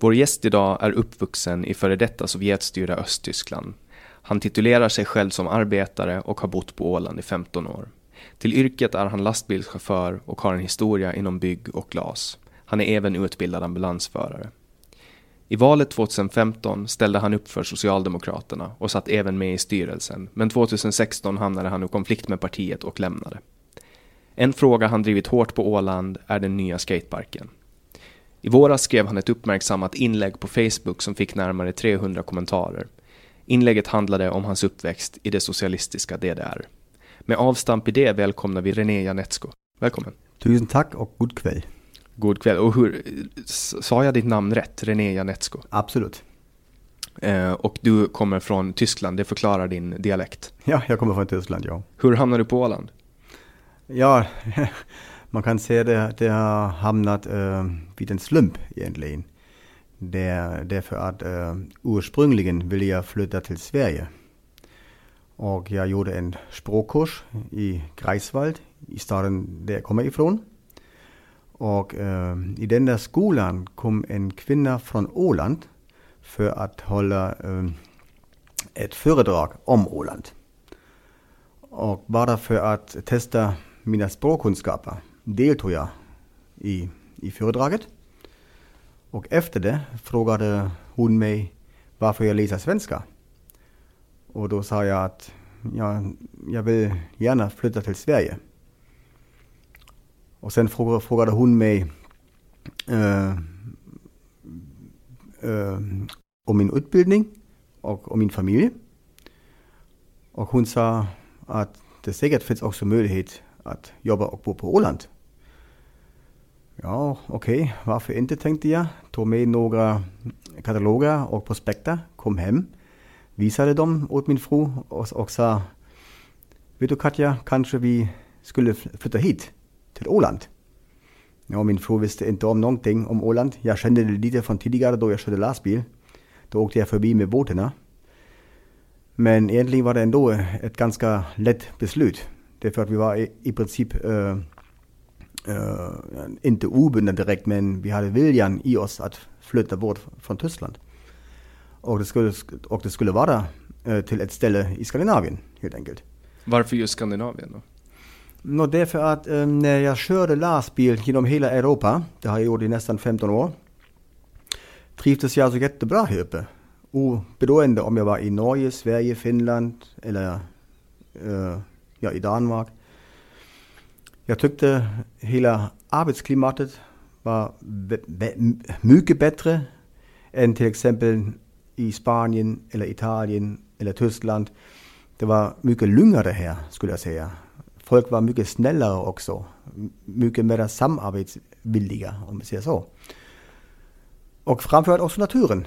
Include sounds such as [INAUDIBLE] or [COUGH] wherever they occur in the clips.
Vår gäst idag är uppvuxen i före detta Sovjetstyrda Östtyskland. Han titulerar sig själv som arbetare och har bott på Åland i 15 år. Till yrket är han lastbilschaufför och har en historia inom bygg och glas. Han är även utbildad ambulansförare. I valet 2015 ställde han upp för Socialdemokraterna och satt även med i styrelsen, men 2016 hamnade han i konflikt med partiet och lämnade. En fråga han drivit hårt på Åland är den nya skateparken. I våras skrev han ett uppmärksammat inlägg på Facebook som fick närmare 300 kommentarer. Inlägget handlade om hans uppväxt i det socialistiska DDR. Med avstamp i det välkomnar vi René Janetsko. Välkommen. Tusen tack och god kväll. God kväll. Och hur, sa jag ditt namn rätt? René Janetsko? Absolut. Eh, och du kommer från Tyskland, det förklarar din dialekt. Ja, jag kommer från Tyskland, ja. Hur hamnade du på Åland? Ja, [LAUGHS] man kan säga det, det har hamnat äh, vid en slump egentligen. Det, därför att äh, ursprungligen ville jag flytta till Sverige. Och jag gjorde en språkkurs i Greifswald, i staden där jag kommer ifrån. Och eh, i den där skolan kom en kvinna från Åland för att hålla eh, ett föredrag om Åland. Och bara för att testa mina språkkunskaper deltog jag i, i föredraget. Och efter det frågade hon mig varför jag läser svenska. Och då sa jag att jag, jag vill gärna flytta till Sverige. Och sen frågade hon mig äh, äh, om min utbildning och om min familj. Och hon sa att det säkert finns också möjlighet att jobba och bo på Åland. Ja, okej, okay. varför inte tänkte jag. Tog med några kataloger och prospekter, kom hem, visade dem åt min fru och, och sa Vet du Katja, kanske vi skulle flytta hit, till Åland. Ja, min fru visste inte om någonting om Åland. Jag kände det lite från tidigare då jag körde lastbil. Då åkte jag förbi med båtarna. Men egentligen var det ändå ett ganska lätt beslut. Därför att vi var i, i princip äh, inte obundna direkt, men vi hade viljan i oss att flytta bort från Tyskland. Och det skulle, och det skulle vara äh, till ett ställe i Skandinavien helt enkelt. Varför just Skandinavien då? No, därför att ähm, när jag körde lastbil genom hela Europa, det har jag gjort i nästan 15 år, trivdes jag alltså jättebra här uppe. Oberoende om jag var i Norge, Sverige, Finland eller äh, ja, i Danmark. Jag tyckte hela arbetsklimatet var mycket bättre än till exempel i Spanien eller Italien eller Tyskland. Det var mycket lugnare här skulle jag säga. Folk var mycket snällare också. Mycket mer samarbetsvilliga om vi säger så. Och framförallt också naturen.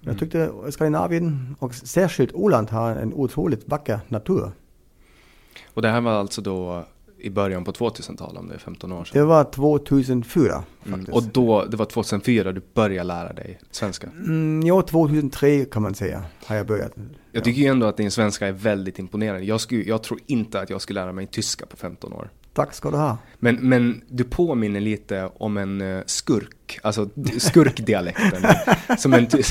Jag mm. tyckte Skandinavien och särskilt Åland har en otroligt vacker natur. Och det här var alltså då i början på 2000-talet, om det är 15 år sedan? Det var 2004 mm. Och då, det var 2004 du började lära dig svenska? Mm, ja, 2003 kan man säga har jag börjat. Jag tycker ju ändå att din svenska är väldigt imponerande. Jag, skulle, jag tror inte att jag skulle lära mig tyska på 15 år. Tack ska du ha. Men, men du påminner lite om en uh, skurk, alltså skurkdialekten. [LAUGHS] som en. Du,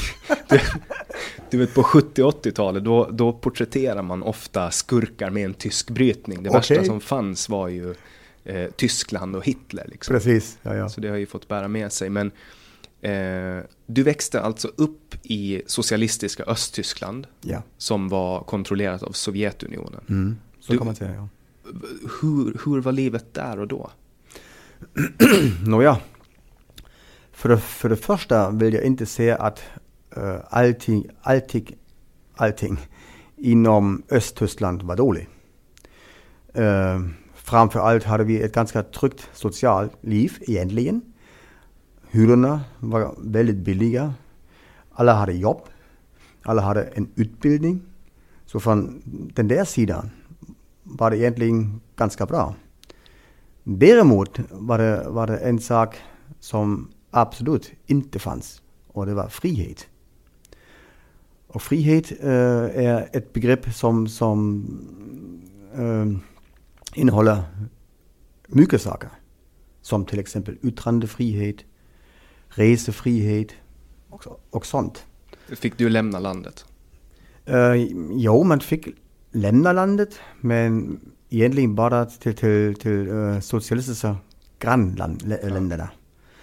du vet på 70 80-talet då, då porträtterar man ofta skurkar med en tysk brytning. Det okay. värsta som fanns var ju eh, Tyskland och Hitler. Liksom. Precis, ja, ja. Så det har ju fått bära med sig. Men eh, du växte alltså upp i socialistiska Östtyskland. Ja. Som var kontrollerat av Sovjetunionen. Mm, så du, kan man säga, ja. Hur, hur var livet där och då? [CLEARS THROAT] Nåja, för det, för det första vill jag inte säga att uh, allting, allting, allting inom Östtyskland var dåligt. Uh, framför allt hade vi ett ganska tryggt socialt liv egentligen. Hyrorna var väldigt billiga. Alla hade jobb. Alla hade en utbildning. Så från den där sidan var det egentligen ganska bra. Däremot var det, var det en sak som absolut inte fanns och det var frihet. Och frihet äh, är ett begrepp som, som äh, innehåller mycket saker. Som till exempel yttrandefrihet, resefrihet och, och sånt. Fick du lämna landet? Äh, jo, man fick lämna landet, men egentligen bara till, till, till uh, socialistiska grannländerna.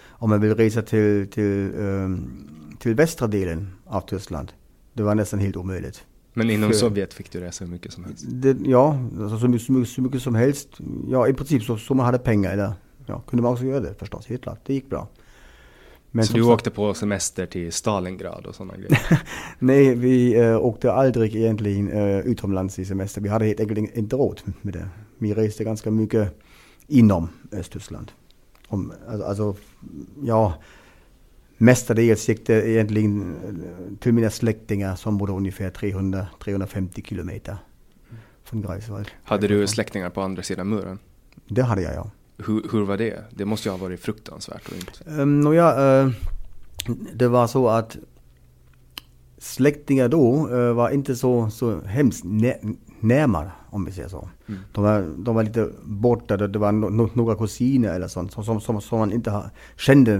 Om man vill resa till, till, um, till västra delen av Tyskland, det var nästan helt omöjligt. Men inom För, Sovjet fick du resa hur mycket som helst? Det, ja, alltså så, mycket, så, mycket, så mycket som helst. Ja, i princip så, så man hade pengar, eller ja, kunde man också göra det förstås, helt klart. Det gick bra. Men så du åkte på semester till Stalingrad och sådana grejer? [LAUGHS] Nej, vi äh, åkte aldrig egentligen äh, utomlands i semester. Vi hade helt enkelt inte råd med det. Vi reste ganska mycket inom Östtyskland. Om, alltså, alltså, ja, mestadels gick det egentligen eh, till mina släktingar som bodde ungefär 300-350 kilometer från Greifswald. Hade du släktingar på andra sidan muren? Det hade jag, ja. Hur, hur var det? Det måste ju ha varit fruktansvärt. Och inte. Um, ehm, Nåja, uh, det var så att släktingar då uh, var inte så, så hemskt nä närmare, om vi säger så. Mm. De, var, de var lite borta, det var no, några kusiner eller sånt som, som, som man inte har, kände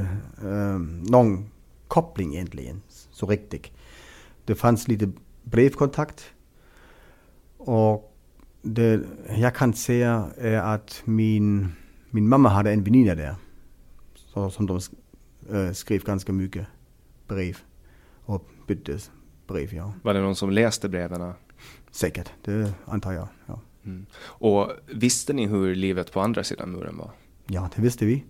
eh, någon koppling egentligen, så riktigt. Det fanns lite brevkontakt. Och det jag kan säga är att min, min mamma hade en väninna där. Så, som de äh, skrev ganska mycket brev och byttes brev. Ja. Var det någon som läste breven? Säkert, det antar jag. Ja. Mm. Och visste ni hur livet på andra sidan muren var? Ja, det visste vi.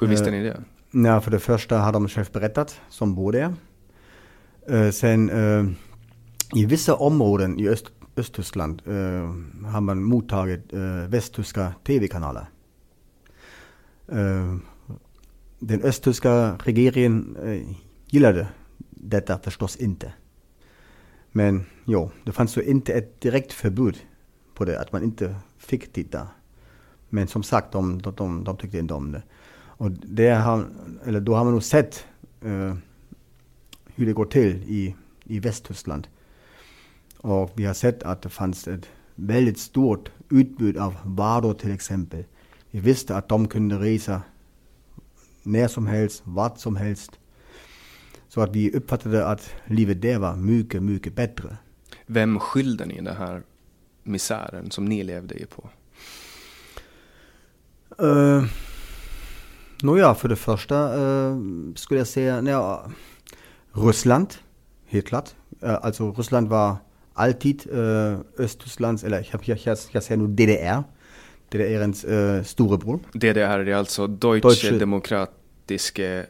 Hur visste uh, ni det? Ja, för det första hade de själv berättat, som bor där. Uh, sen uh, i vissa områden i Öst, Östtyskland har man mottagit västtyska tv-kanaler. Äh, den östtyska regeringen äh, gillade detta förstås inte. Men ja, det fanns ju inte ett direkt förbud på det, att man inte fick titta. Men som sagt, de, de, de, de tyckte inte om det. Och det har, eller då har man nog sett uh, hur det går till i, i Västtyskland. Och vi har sett att det fanns ett väldigt stort utbud av varor till exempel. Vi visste att de kunde resa när som helst, vart som helst. Så att vi uppfattade att livet där var mycket, mycket bättre. Vem skyllde ni den här misären som ni levde i på? Uh, Nåja, för det första uh, skulle jag säga, ja, Ryssland, helt klart. Uh, alltså Ryssland var alltid uh, Östtysklands, eller jag, jag, jag, jag säger nu DDR, DDRens uh, storebror. DDR är alltså Deutsche, Deutsche Demokratiske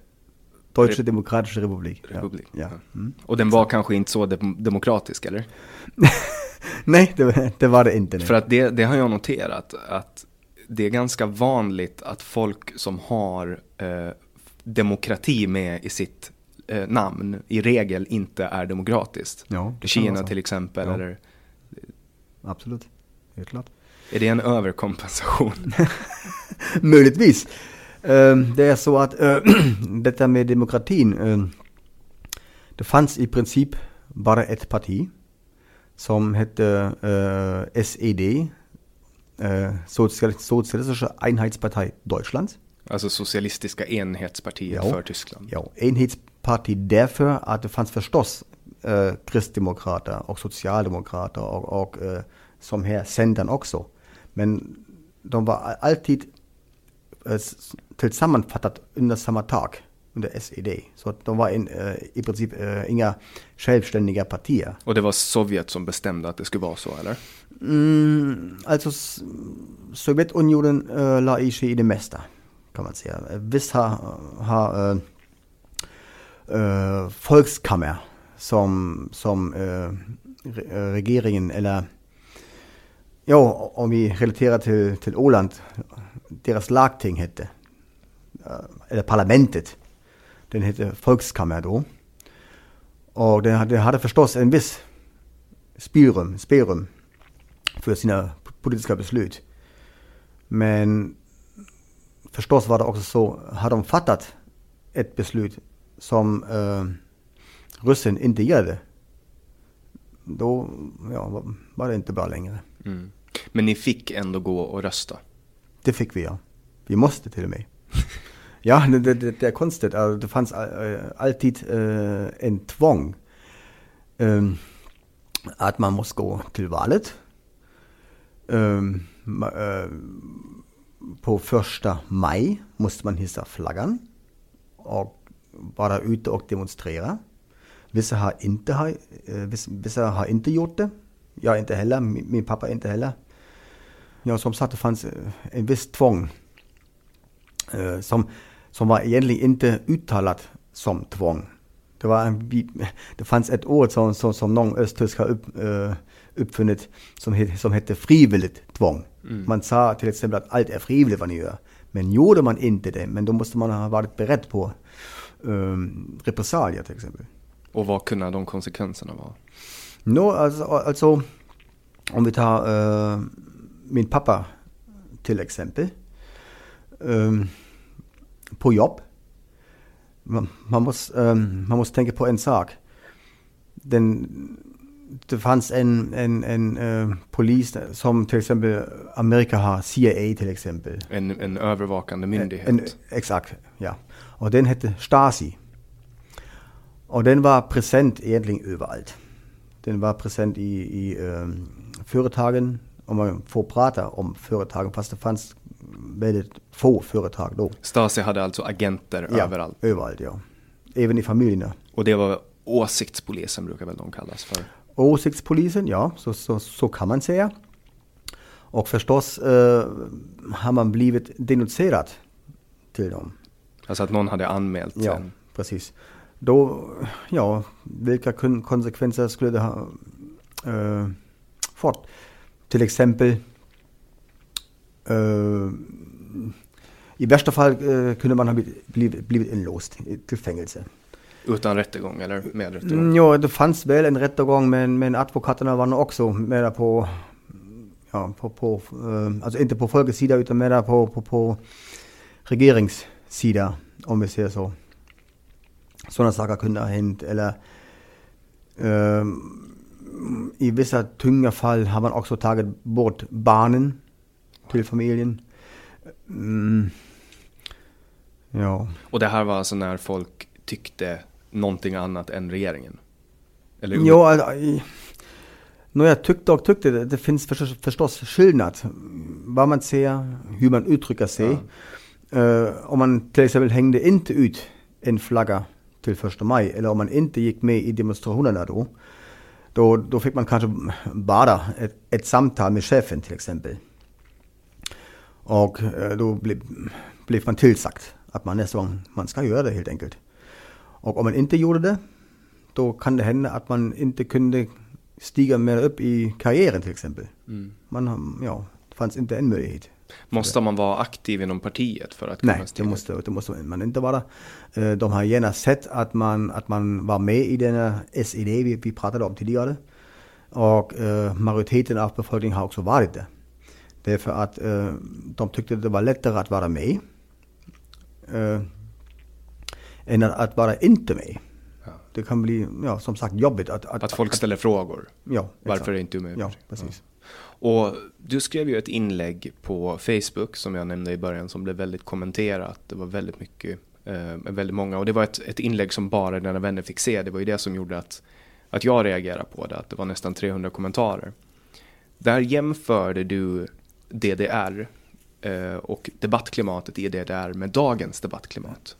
Deutsche Demokratische Republik. Republik. Ja. ja. Mm. Och den var kanske inte så de demokratisk, eller? [LAUGHS] nej, det, det, var det inte. Nej. För att det, det har jag noterat, att det är ganska vanligt att folk som har eh, demokrati med i sitt eh, namn i regel inte är demokratiskt. Ja, Kina till exempel. Ja. Eller... Absolut, helt klart. Är det en överkompensation? [LAUGHS] Möjligtvis. Uh, det är så att uh, [CLEARS THROAT] detta med demokratin, uh, det fanns i princip bara ett parti som hette SED, äh, Sozialistische Einheitspartei Deutschlands. Alltså Socialistiska enhetspartiet ja, för Tyskland. Ja, enhetsparti därför att det fanns förstås kristdemokrater och socialdemokrater och, och som här Centern också. Men de var alltid äh, tillsammanfattat under samma tak, under SED. Så de var in, äh, i princip äh, inga självständiga partier. Och det var Sovjet som bestämde att det skulle vara så, eller? Mm, alltså Sovjetunionen äh, la i sig i det mesta, kan man säga. Vissa har äh, äh, Volkskammer som, som regeringen eller ja, om vi relaterar till, till Åland, deras lagting hette, eh, eller parlamentet, den hette Volkskammer då. Och den hade, hade förstås en viss spelrum, spelrum för sina politiska beslut. Men förstås var det också så, har de fattat ett beslut som äh, ryssen inte gillade, då ja, var det inte bra längre. Mm. Men ni fick ändå gå och rösta? Det fick vi ja. Vi måste till och med. [LAUGHS] ja, det, det, det är konstigt. Det fanns äh, alltid äh, en tvång. Ähm, att man måste gå till valet. Äh, på första maj måste man hissa flaggan och vara ute och demonstrera. Vissa har inte, vissa har inte gjort det. Jag inte heller, min, pappa inte heller. Ja, som sagt, det fanns en viss tvång som, som var egentligen inte uttalat som tvång. Det, var en, [LAUGHS] det fanns ett ord som, som, som någon östtysk har upp, uh, uppfunnit som, het, som hette frivilligt tvång. Mm. Man sa till exempel att allt är frivilligt vad ni gör. Men gjorde man inte det, men då måste man ha varit beredd på um, repressalier till exempel. Och vad kunde de konsekvenserna vara? No, alltså, alltså om vi tar uh, min pappa till exempel. Um, på jobb. Man, man måste, man måste tänka på en sak. Den, det fanns en, en, en uh, polis som till exempel Amerika har, CIA till exempel. En, en övervakande myndighet. En, exakt, ja. Och den hette Stasi. Och den var present egentligen överallt. Den var present i, i um, företagen, om man får prata om företagen, fast det fanns väldigt få företag då. Stasi hade alltså agenter ja, överallt? överallt ja. Även i familjerna. Och det var åsiktspolisen brukar väl de kallas för? Åsiktspolisen, ja, så, så, så kan man säga. Och förstås eh, har man blivit denuncerad till dem. Alltså att någon hade anmält Ja, sen. precis. Då, ja, vilka konsekvenser skulle det ha eh, fått? Till exempel, eh, i värsta fall eh, kunde man ha blivit, blivit, inlåst till fängelse. Utan rättegång eller med rättegång? Mm, ja, det fanns väl en rättegång men, men advokaterna var nog också med på, ja, på, på eh, alltså inte på folkets sida utan med på, på, på regeringssida om vi säger så. Sådana saker kunde ha hänt eller eh, i vissa tunga fall har man också tagit bort barnen till familjen. Mm. Ja. Och det här var alltså när folk tyckte någonting annat än regeringen? Eller Jo, alltså, jag tyckte och tyckte, det, finns förstås, förstås skillnad. Vad man säger, hur man uttrycker sig. Eh, om man till exempel hängde inte ut en flagga till första maj, eller om man inte gick med i demonstrationerna då, då, då fick man kanske bara ett, ett samtal med chefen till exempel. Och eh, då blev, blev man tillsagt att man nästa gång, man ska göra det helt enkelt. Och om man inte gjorde det, då kan det hända att man inte kunde stiga mer upp i karriären till exempel. Man, har- ja, det fanns inte en möjlighet. Måste man vara aktiv inom partiet för att kunna Nej, det måste, det måste man inte vara. Eh, De har gärna sett att man, att man var med i denna SED vi, vi pratade om tidigare. Och eh, majoriteten av befolkningen har också varit det. Därför att eh, de tyckte det var lättare att vara med eh, än att, att vara inte med. Det kan bli, ja, som sagt, jobbigt att... Att folk ställer frågor? Ja, Varför exakt. är inte du med? Ja, precis. Och du skrev ju ett inlägg på Facebook som jag nämnde i början som blev väldigt kommenterat. Det var väldigt mycket, eh, väldigt många och det var ett, ett inlägg som bara dina vänner fick se. Det var ju det som gjorde att, att jag reagerade på det, att det var nästan 300 kommentarer. Där jämförde du DDR eh, och debattklimatet i DDR med dagens debattklimat.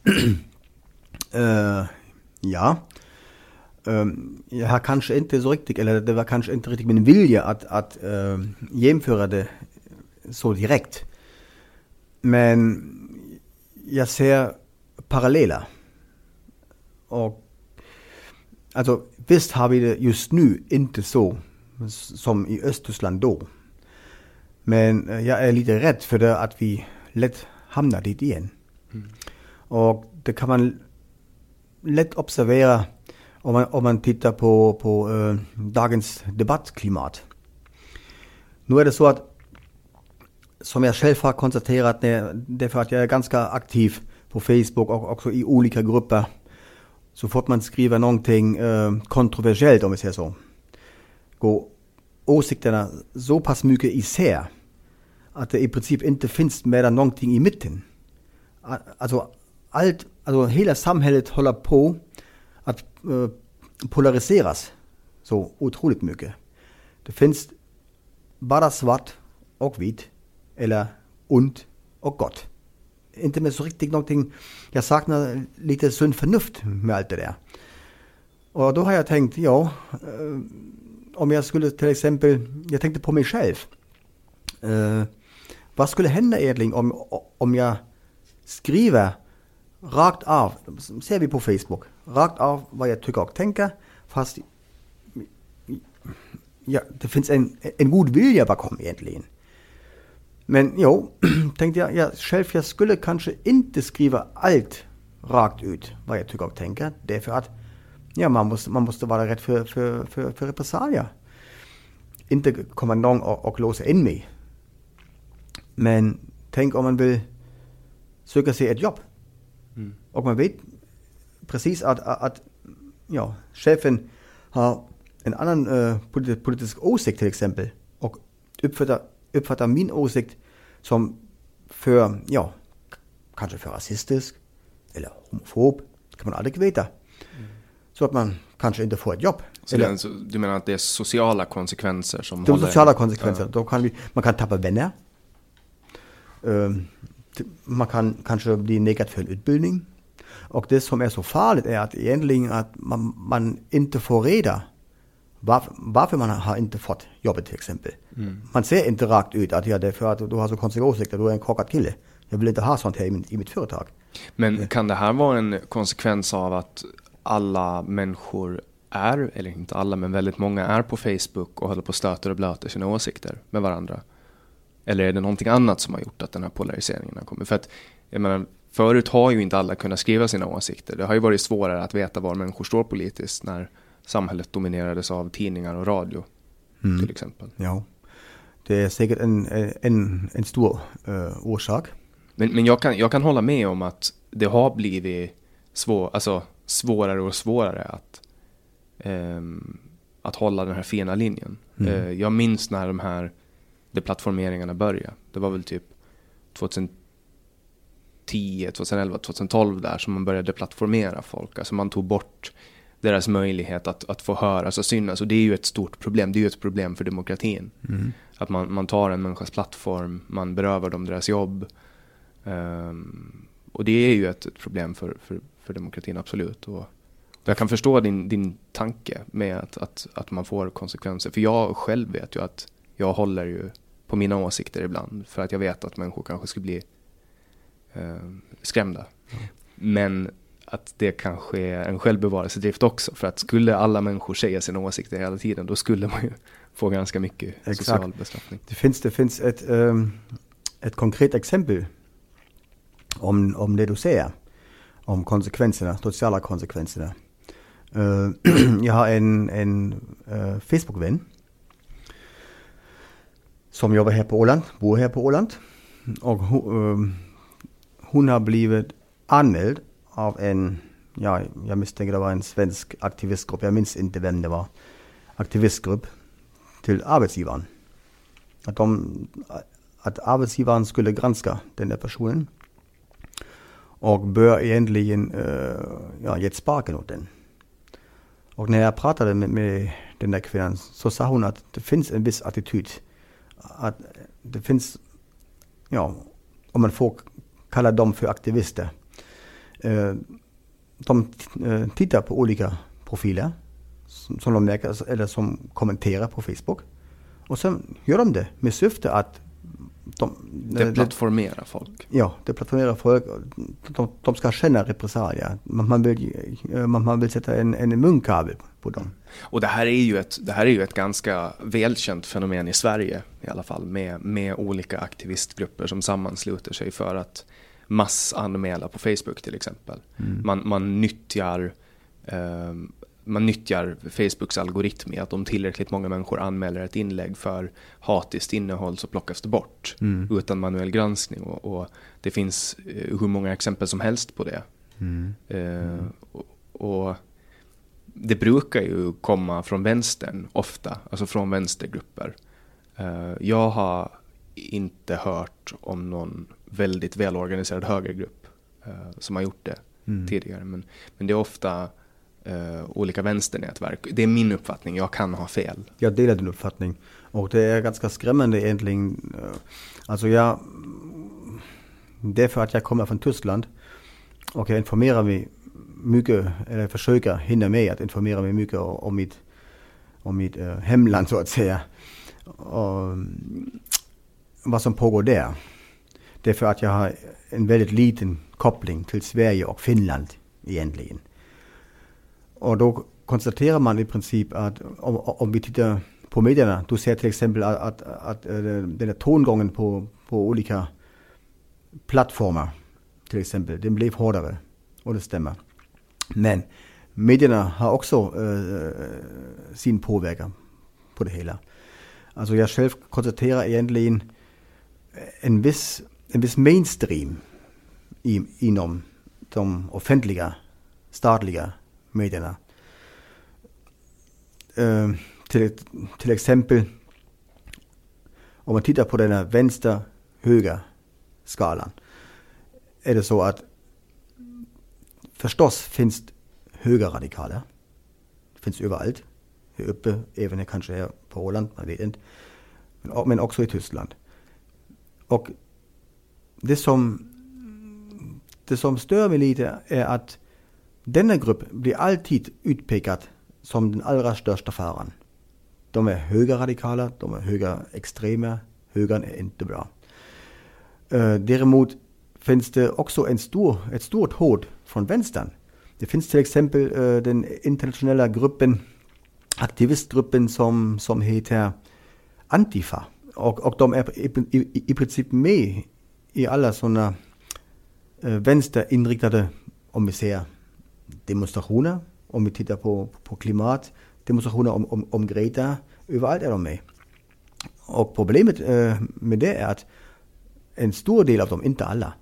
Uh, [CLEARS THROAT] ja. Jag har kanske inte så riktigt, eller det var kanske inte riktigt min vilja att, att eh, jämföra det så direkt. Men jag ser paralleller. Och alltså visst har vi det just nu inte så som i Östtyskland då. Men eh, jag är lite rädd för det att vi lätt hamnar dit igen. Och det kan man lätt observera om man, om man tittar på, på eh, dagens debattklimat. Nu är det så att, som jag själv har konstaterat, därför att jag är ganska aktiv på Facebook och också i olika grupper, så fort man skriver någonting eh, kontroversiellt, om vi säger så, går åsikterna så pass mycket isär att det i princip inte finns mer någonting i mitten. Alltså, allt, alltså hela samhället håller på Eh, polariseras så otroligt mycket. Det finns bara svart och vitt, eller ont och gott. Inte med så riktigt någonting, jag saknar lite sunt förnuft med allt det där. Och då har jag tänkt, ja, eh, om jag skulle till exempel, jag tänkte på mig själv. Uh, vad skulle hända egentligen om, om jag skriver rakt av, ser vi på Facebook, rakt av vad jag tycker och tänker, fast ja, det finns en, en god vilja bakom egentligen. Men jo, [CLEARS THROAT] tänkte jag, jag själv, jag skulle kanske inte skriva allt rakt ut vad jag tycker och tänker, därför att ja, man, måste, man måste vara rädd för, för, för, för repressalier. Inte kommer någon och, och låsa in mig. Men tänk om man vill söka sig ett jobb. Och man vet precis att, att, ja, chefen har en annan uh, politisk åsikt till exempel och uppfattar, uppfattar min åsikt som för, ja, kanske för rasistisk eller homofob, det kan man aldrig veta. Mm. Så att man kanske inte får ett jobb. Alltså, du menar att det är sociala konsekvenser som De sociala konsekvenser. Ja. Då kan vi, man kan tappa vänner. Uh, man kan kanske bli nekad för en utbildning. Och det som är så farligt är att egentligen att man, man inte får reda varför, varför, man har inte fått jobbet till exempel. Mm. Man ser inte rakt ut att ja, det är för att du har så konstiga åsikter, du är en korkad kille. Jag vill inte ha sånt här i, min, i mitt företag. Men kan det här vara en konsekvens av att alla människor är, eller inte alla, men väldigt många är på Facebook och håller på och stöter och blöter sina åsikter med varandra? Eller är det någonting annat som har gjort att den här polariseringen har kommit? För att, jag menar, förut har ju inte alla kunnat skriva sina åsikter. Det har ju varit svårare att veta var människor står politiskt när samhället dominerades av tidningar och radio mm. till exempel. Ja, det är säkert en, en, en stor uh, orsak. Men, men jag, kan, jag kan hålla med om att det har blivit svår, alltså, svårare och svårare att, um, att hålla den här fina linjen. Mm. Uh, jag minns när de här deplattformeringarna började. Det var väl typ 2010, 2011, 2012 där som man började plattformera folk. Alltså man tog bort deras möjlighet att, att få höras och synas. Och det är ju ett stort problem. Det är ju ett problem för demokratin. Mm. Att man, man tar en människas plattform, man berövar dem deras jobb. Um, och det är ju ett, ett problem för, för, för, demokratin, absolut. Och jag kan förstå din, din tanke med att, att, att man får konsekvenser. För jag själv vet ju att jag håller ju på mina åsikter ibland. För att jag vet att människor kanske skulle bli skrämda. Mm. Men att det kanske är en självbevarelsedrift också. För att skulle alla människor säga sina åsikter hela tiden, då skulle man ju [LAUGHS] få ganska mycket Exakt. social bestraffning. Det finns, det finns ett, um, ett konkret exempel om, om det du säger. Om konsekvenserna, sociala konsekvenserna. Uh, [CLEARS THROAT] jag har en, en uh, Facebook-vän som jobbar här på Åland, bor här på Åland. Och hon, uh, hon har blivit anmäld av en, ja, jag misstänker det var en svensk aktivistgrupp, jag minns inte vem det var, aktivistgrupp till arbetsgivaren. Att, de, att arbetsgivaren skulle granska den där personen och bör egentligen uh, ja, gett sparken åt den. Och när jag pratade med, med, den där kvinnan så sa hon att det finns en viss attityd. Att det finns, ja, om man får kalla dem för aktivister, Eh, de eh, tittar på olika profiler som de märker, eller som kommenterar på Facebook. Och sen gör de det med syfte att de, det plattformerar folk? Ja, det plattformerar folk. De, de ska känna repressalier. Man, man, vill, man, man vill sätta en, en munkavle på dem. Och det här, är ju ett, det här är ju ett ganska välkänt fenomen i Sverige i alla fall med, med olika aktivistgrupper som sammansluter sig för att massanmäla på Facebook till exempel. Mm. Man, man nyttjar eh, man nyttjar Facebooks algoritm i att om tillräckligt många människor anmäler ett inlägg för hatiskt innehåll så plockas det bort mm. utan manuell granskning. Och, och, det finns eh, hur många exempel som helst på det. Mm. Eh, och, och, det brukar ju komma från vänstern ofta, alltså från vänstergrupper. Eh, jag har inte hört om någon väldigt välorganiserad högergrupp eh, som har gjort det mm. tidigare. Men, men det är ofta eh, olika vänsternätverk. Det är min uppfattning, jag kan ha fel. Jag delar din uppfattning. Och det är ganska skrämmande egentligen. Alltså jag, det är för att jag kommer från Tyskland och jag informerar mig mycket, eller försöker hinna med att informera mig mycket om mitt, om mitt äh, øh, hemland så att säga. Och, øh, vad som pågår där. Därför att jag har en väldigt liten koppling till Sverige och Finland egentligen. Och då konstaterar man i princip att om, om vi tittar på medierna, du ser till exempel att, att, att øh, den här tongången på, på olika plattformar till exempel, den blev hårdare. Och det stämmer. Men medierna har också äh, øh, sin påverkan på det hela. Alltså jag själv konstaterar egentligen en viss, en viss mainstream i, inom de offentliga, statliga medierna. eh, øh, till, till exempel om man tittar på den här vänster-höger skalan är det så att förstås finns högerradikaler. Det finns överallt. Här uppe, även här kanske här på Åland, man vet inte. Men, men också i Tyskland. Och det som, det som stör mig lite är att denna grupp blir alltid utpekad som den allra största faran. De är högerradikala, de är högerextrema, högern är inte bra. Uh, däremot finns det också en stor, ett stort hot från vänstern. Det finns till exempel uh, den internationella gruppen, aktivistgruppen som, som heter Antifa. Och, och de är i, i, i princip med i alla sådana uh, vänsterinriktade, om vi säger demonstrationer, om vi tittar på, på klimat, demonstrationer om, om, om Greta, överallt är de med. Och problemet äh, med det är att en av dem, inte alla,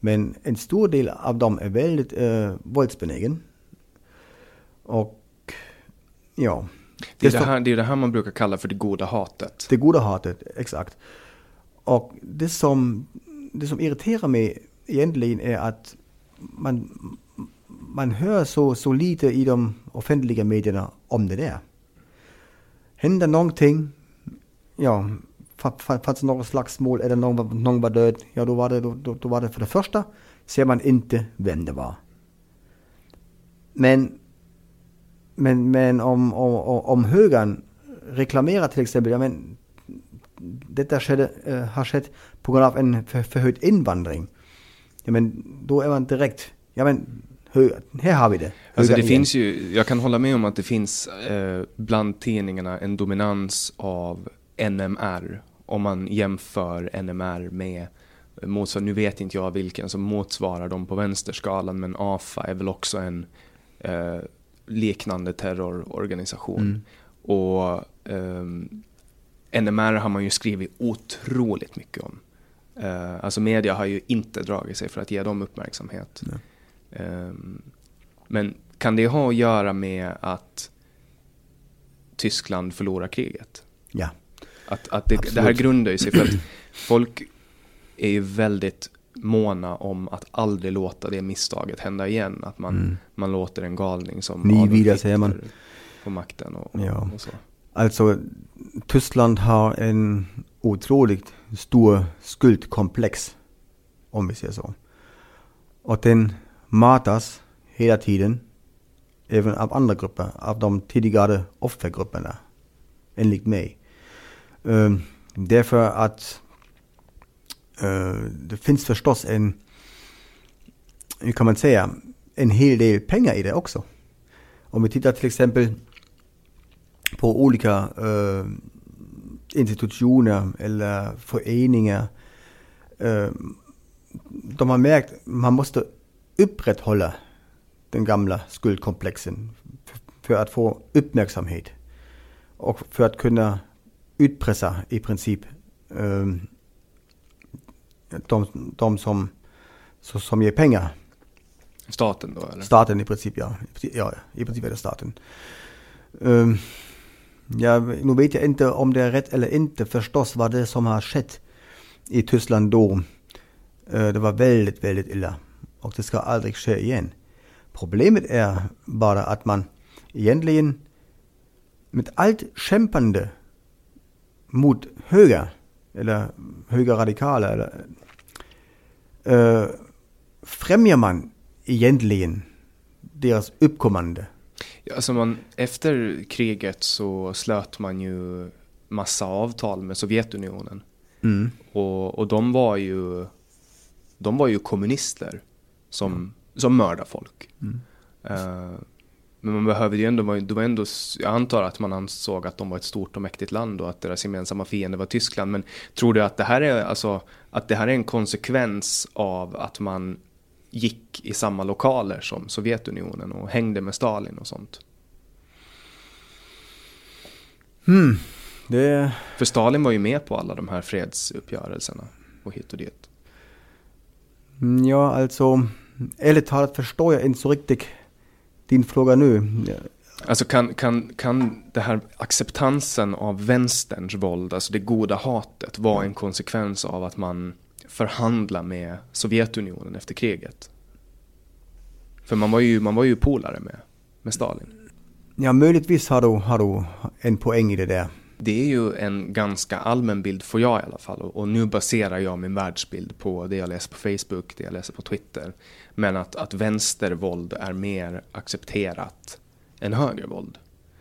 men en stor del av dem är väldigt äh, våldsbenägen. Och ja. Det är det, här, det är det här man brukar kalla för det goda hatet. Det goda hatet, exakt. Och det som, det som irriterar mig egentligen är att man, man hör så, så lite i de offentliga medierna om det där. Händer någonting, ja, fanns det något slags mål eller någon, någon var död, ja då var, det, då, då var det för det första, ser man inte vem det var. Men, men, men om, om, om högern reklamerar till exempel, ja men detta skedde, äh, har skett på grund av en för, förhöjd invandring. Ja men då är man direkt, ja men här har vi det. Alltså det finns ju, jag kan hålla med om att det finns eh, bland tidningarna en dominans av NMR. Om man jämför NMR med motsvar, nu vet inte jag vilken som motsvarar dem på vänsterskalan, men AFA är väl också en eh, liknande terrororganisation. Mm. Och eh, NMR har man ju skrivit otroligt mycket om. Eh, alltså media har ju inte dragit sig för att ge dem uppmärksamhet. Ehm, men kan det ha att göra med att Tyskland förlorar kriget? Ja. Att, att det, det här grundar ju sig för att folk är ju väldigt måna om att aldrig låta det misstaget hända igen. Att man, mm. man låter en galning som Ni vidare säger man. på makten och, ja. och så. Alltså, Tyskland har en otroligt stor skuldkomplex, om vi säger så. Och den matas hela tiden, även av andra grupper, av de tidigare offergrupperna, enligt mig. Ähm, Därför att äh, det finns förstås en, hur kan man säga, en hel del pengar i det också. Om vi tittar till exempel på olika äh, institutioner eller föreningar. Ähm, de har märkt att man måste upprätthålla den gamla skuldkomplexen för att få uppmärksamhet och för att kunna utpressa i princip um, de, de som, som ger pengar. Staten då eller? Staten i princip ja. Ja, i princip är det staten. Um, ja, nu vet jag inte om det är rätt eller inte förstås vad det som har skett i Tyskland då. Uh, det var väldigt, väldigt illa och det ska aldrig ske igen. Problemet är bara att man egentligen med allt kämpande mot höger eller högerradikala eller, äh, främjar man egentligen deras uppkommande. Ja, alltså man, efter kriget så slöt man ju massa avtal med Sovjetunionen. Mm. Och, och de var ju de var ju kommunister som, som mördar folk. Mm. Uh, men man behöver ju ändå, det var ändå, jag antar att man ansåg att de var ett stort och mäktigt land och att deras gemensamma fiende var Tyskland. Men tror du att det här är, alltså, att det här är en konsekvens av att man gick i samma lokaler som Sovjetunionen och hängde med Stalin och sånt? Hmm. Det... För Stalin var ju med på alla de här fredsuppgörelserna och hit och dit. Mm, ja, alltså ärligt talat förstår jag inte så riktigt din fråga nu. Alltså kan, kan, kan det här acceptansen av vänsterns våld, alltså det goda hatet, vara en konsekvens av att man förhandlar med Sovjetunionen efter kriget? För man var ju, man var ju polare med, med Stalin. Ja, möjligtvis har du, har du en poäng i det där. Det är ju en ganska allmän bild, får jag i alla fall. Och nu baserar jag min världsbild på det jag läser på Facebook, det jag läser på Twitter. Men att, att vänstervåld är mer accepterat än högervåld.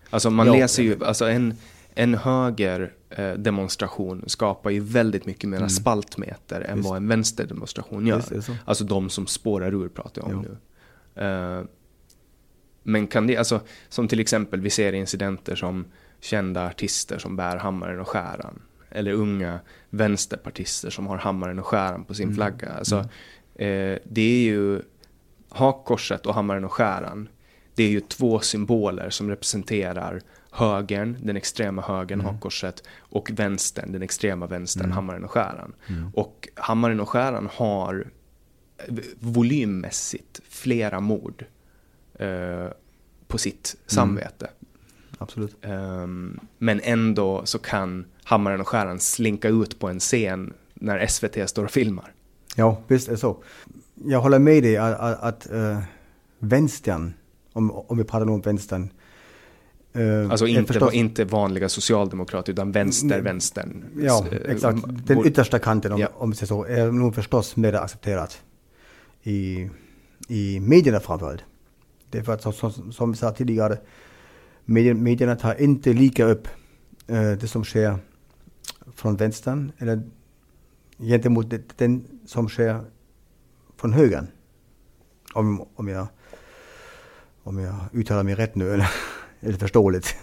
Alltså man Ja. läser ju, alltså en, en höger eh, demonstration skapar ju väldigt mycket mer spaltmeter än Visst. vad en vänsterdemonstration gör. Alltså de som spårar ur pratar jag om Ja. nu. Eh, men kan det, alltså som till exempel vi ser incidenter som kända artister som bär hammaren och skäran. Eller unga vänsterpartister som har hammaren och skäran på sin flagga. Alltså, eh, det är ju hakkorset och hammaren och skäran. Det är ju två symboler som representerar högern, den extrema högern, hakkorset och vänstern, den extrema vänstern, hammaren och skäran. Och hammaren och skäran har eh, volymmässigt flera mord eh, på sitt samvete. Absolut. Ehm, men ändå så kan hammaren och skäran slinka ut på en scen när SVT står och filmar. Ja, visst är det så. Jag håller med dig att, att, att äh, vänstern, om, om vi pratar om vänstern. äh, Alltså är inte, förstås- inte vanliga socialdemokrater utan vänster, vänstern. Ja, Eh, exakt. Den yttersta kanten, om, Ja. om vi säger så, är nog förstås mer accepterat i, i medierna framförallt. Det är för att, som, som, som vi sa tidigare, medier, medierna tar inte lika upp eh, det som sker från vänstern eller gentemot det, den som sker från högern. Om, om, jag, om jag uttalar mig rätt nu, eller, [LAUGHS] eller förståeligt.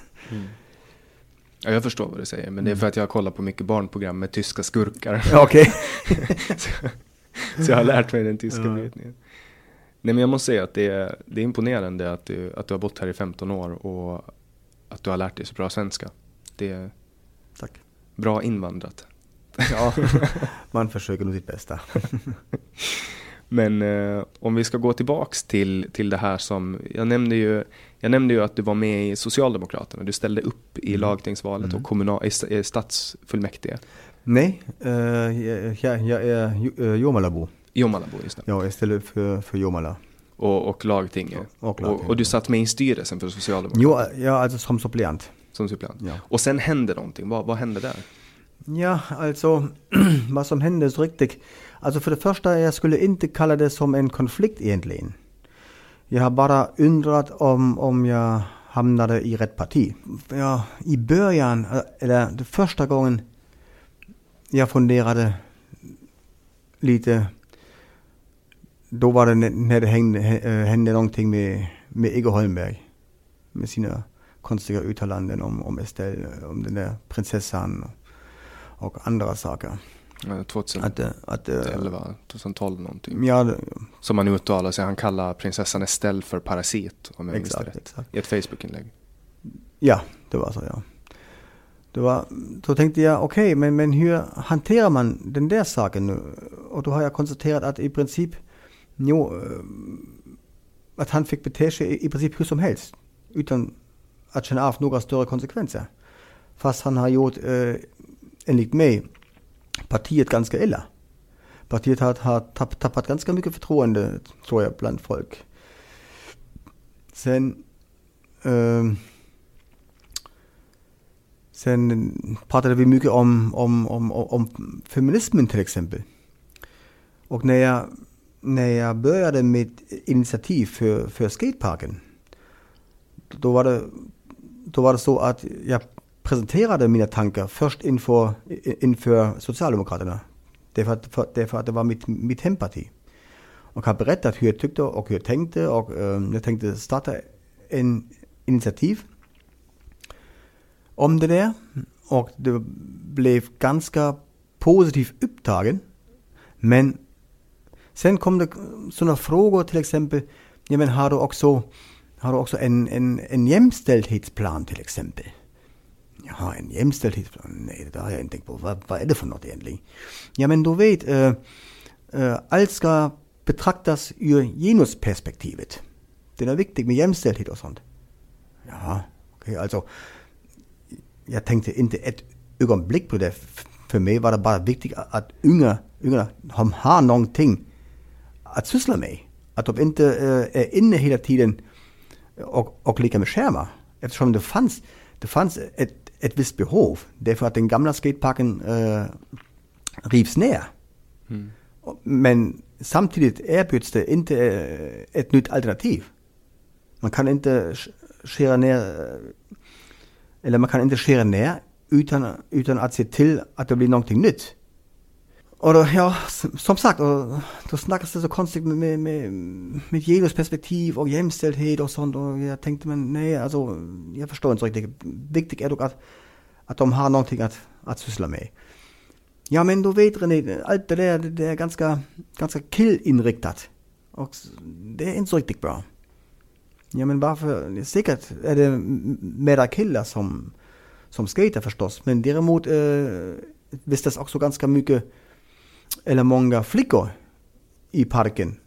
Ja, jag förstår vad du säger, men det är för att jag kollar på mycket barnprogram med tyska skurkar. Ja, Okej. [LAUGHS] Så jag har lärt mig den tyska brytningen. Nej men jag måste säga att det är, det är imponerande att du, att du har bott här i 15 år och att du har lärt dig så bra svenska. Det är Tack. bra invandrat. [LAUGHS] Ja, man försöker nog sitt bästa. [LAUGHS] Men eh, om vi ska gå tillbaks till, till det här som, jag nämnde, ju, jag nämnde ju att du var med i Socialdemokraterna, du ställde upp i lagtingsvalet och kommunal, i sta- i stadsfullmäktige. Nej, eh, jag, jag, är eh, Jomalabo. Jommalabo just det. Ja, jag ställer upp för, för Jomala. Och, och lagtinget. Och Och, lagtinget, och, du satt med i styrelsen för Socialdemokraterna Jo, ja, alltså som suppleant. som suppleant. Ja. Och sen hände någonting, vad, vad hände där? Ja, alltså vad som hände så riktigt. Alltså för det första, jag skulle inte kalla det som en konflikt egentligen. Jag har bara undrat om, om jag hamnade i rätt parti. Ja, i början, eh, eller första gången jag funderade lite, då var det när det hände, hä- hände någonting med, med Igor Holmberg. Med sina konstiga uttalanden om, om Estelle, om den där prinsessan och andra saker. Eh, 2011, Att, eh, att, eh, 2012 någonting. ja, det- Som han uttalar sig, han kallar prinsessan Estelle för parasit om jag minns Exakt, rätt. exakt. I ett Facebook-inlägg. ja, det var så ja. Det var, då tänkte jag, okej, men, men hur hanterar man den där saken nu? Och då har jag konstaterat att i princip, jo, eh, att han fick bete sig i, i princip hur som helst. Utan att känna av några större konsekvenser. Fast han har gjort, eh, enligt mig, partiet ganska illa. Partiet har, har tapp, tappat ganska mycket förtroende, tror jag, bland folk. Sen, ehm, sen pratade vi mycket om, om, om, om, om feminismen till exempel. Och när jag, när jag började med initiativ för, för skateparken, då var, det, då var det så att jag presenterade mina tankar först inför, inför Socialdemokraterna. Därför att, för, därför att det var mitt, mitt hemparti. Och har berättat hur jag tyckte och hur jag tänkte och eh, jag tänkte starta en initiativ om det där. Och det blev ganska positivt upptagen. Men sen kom det sådana frågor till exempel, ja men har du också, har du också en, en, en jämställdhetsplan till exempel? Jaha, en jämställdhetsplan? Nej, det har jag inte tänkt på. Vad, vad är det för något egentligen? Ja men du vet, äh, äh, allt ska betraktas ur genusperspektivet. Det är viktigt med jämställdhet och sånt. Ja, okej, okay, alltså. Jag tänkte inte ett ögonblick på det. För mig var det bara viktigt att unga, unga har någonting att syssla med. Att de inte äh, är inne hela tiden och, och leka med skärmar. Eftersom det fanns, det fanns ett, ett visst behov. Därför att den gamla skateparken äh, rivs ner. Mm. Men samtidigt erbjuds det inte äh, ett nytt alternativ. Man kan inte skära ner, eller man kan inte skära ner utan, utan att se till att det blir någonting nytt. Då, ja, som sagt, då snackas det så konstigt med, med, med genusperspektiv och jämställdhet och sånt. Och jag tänkte, men nej, alltså, jag förstår inte riktigt. Viktigt är dock att, att de har någonting att, att syssla med. Ja, men då vet ni, allt det där, det är ganska, ganska killinriktat. Och det är inte så riktigt bra. Ja, men varför? Säkert är det mera killar som, som skater förstås. Men däremot eh, vistas också ganska mycket eller många flickor i parken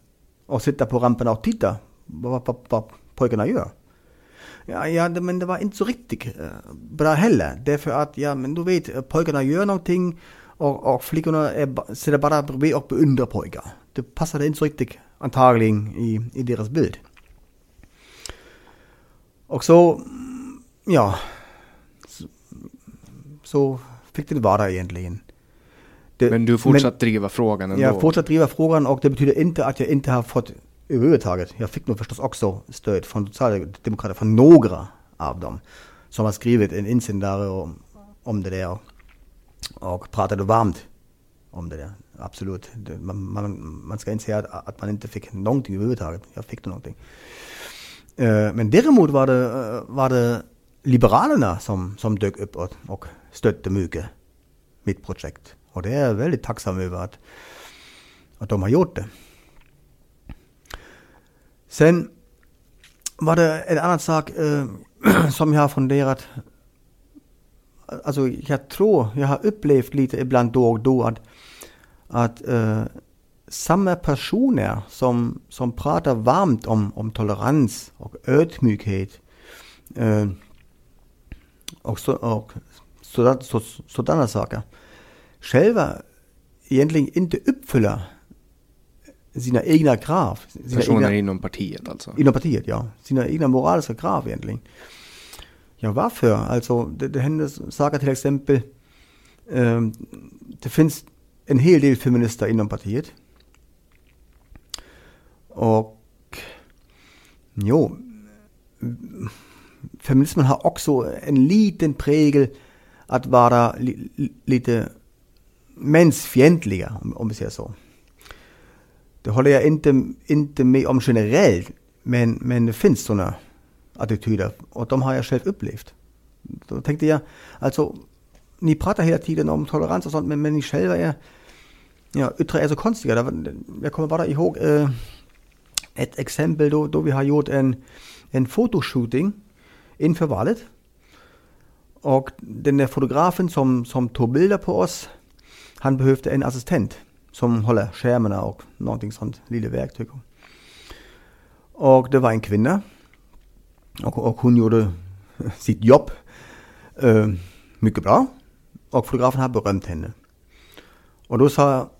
och sitta på rampen och titta vad, vad, vad pojkarna gör. Ja, ja, men det var inte så riktigt eh, bra heller. Därför att, ja, men du vet, pojkarna gör någonting och, och flickorna är, sitter bara bredvid och beundrar pojkar. Det passade inte så riktigt antagligen i, i deras bild. Och så, mm, ja, så, så fick det vara egentligen. Det, men du fortsatt driva frågan ändå? Jag fortsatt driva frågan och det betyder inte att jag inte har fått överhuvudtaget. Jag fick nog förstås också stöd från Socialdemokraterna, från några av dem. Som har skrivit en insändare om, om det där och pratade varmt om det där. Absolut. Man, man, man ska inte säga att, att, man inte fick någonting överhuvudtaget. Jag fick någonting. Uh, men däremot var det, uh, var det Liberalerna som, som dök upp och, och stötte mycket mitt projekt. Och det är jag väldigt tacksam över att, att de har gjort det. Sen var det en annan sak eh, [CLEARS THROAT] som jag har funderat. Alltså jag tror, jag har upplevt lite ibland då och då att, att eh, samma personer som, som pratar varmt om, om tolerans och ödmjukhet eh, och, så, och sådana så, saker själva egentligen inte uppfyller sina egna krav. Sina Personer egna, inom partiet alltså? Inom partiet, ja. Sina egna moraliska krav egentligen. Ja, varför? Alltså, det, det händer saker till exempel, ähm, det finns en hel del feminister inom partiet. Och jo, feminismen har också en liten prägel att vara li, lite mensfientliga, om, vi säger så. Det håller jag inte, inte med om generellt, men, men det finns sådana attityder och de har jag själv upplevt. Då tänkte jag, alltså, ni pratar hela tiden om tolerans och sånt, men, men ni själva är, ja, yttrar er så konstiga. Jag kommer bara ihåg øh, äh, ett exempel då, då vi har gjort en, en fotoshooting inför valet. Och den där fotografen som, som tog bilder på oss, han behövde en assistent som håller skärmarna och någonting sånt, lilla verktyg. Och det var en kvinna. Och, och hon gjorde [LAUGHS] sitt jobb äh, mycket bra. Och fotografen har berömt henne. Och då sa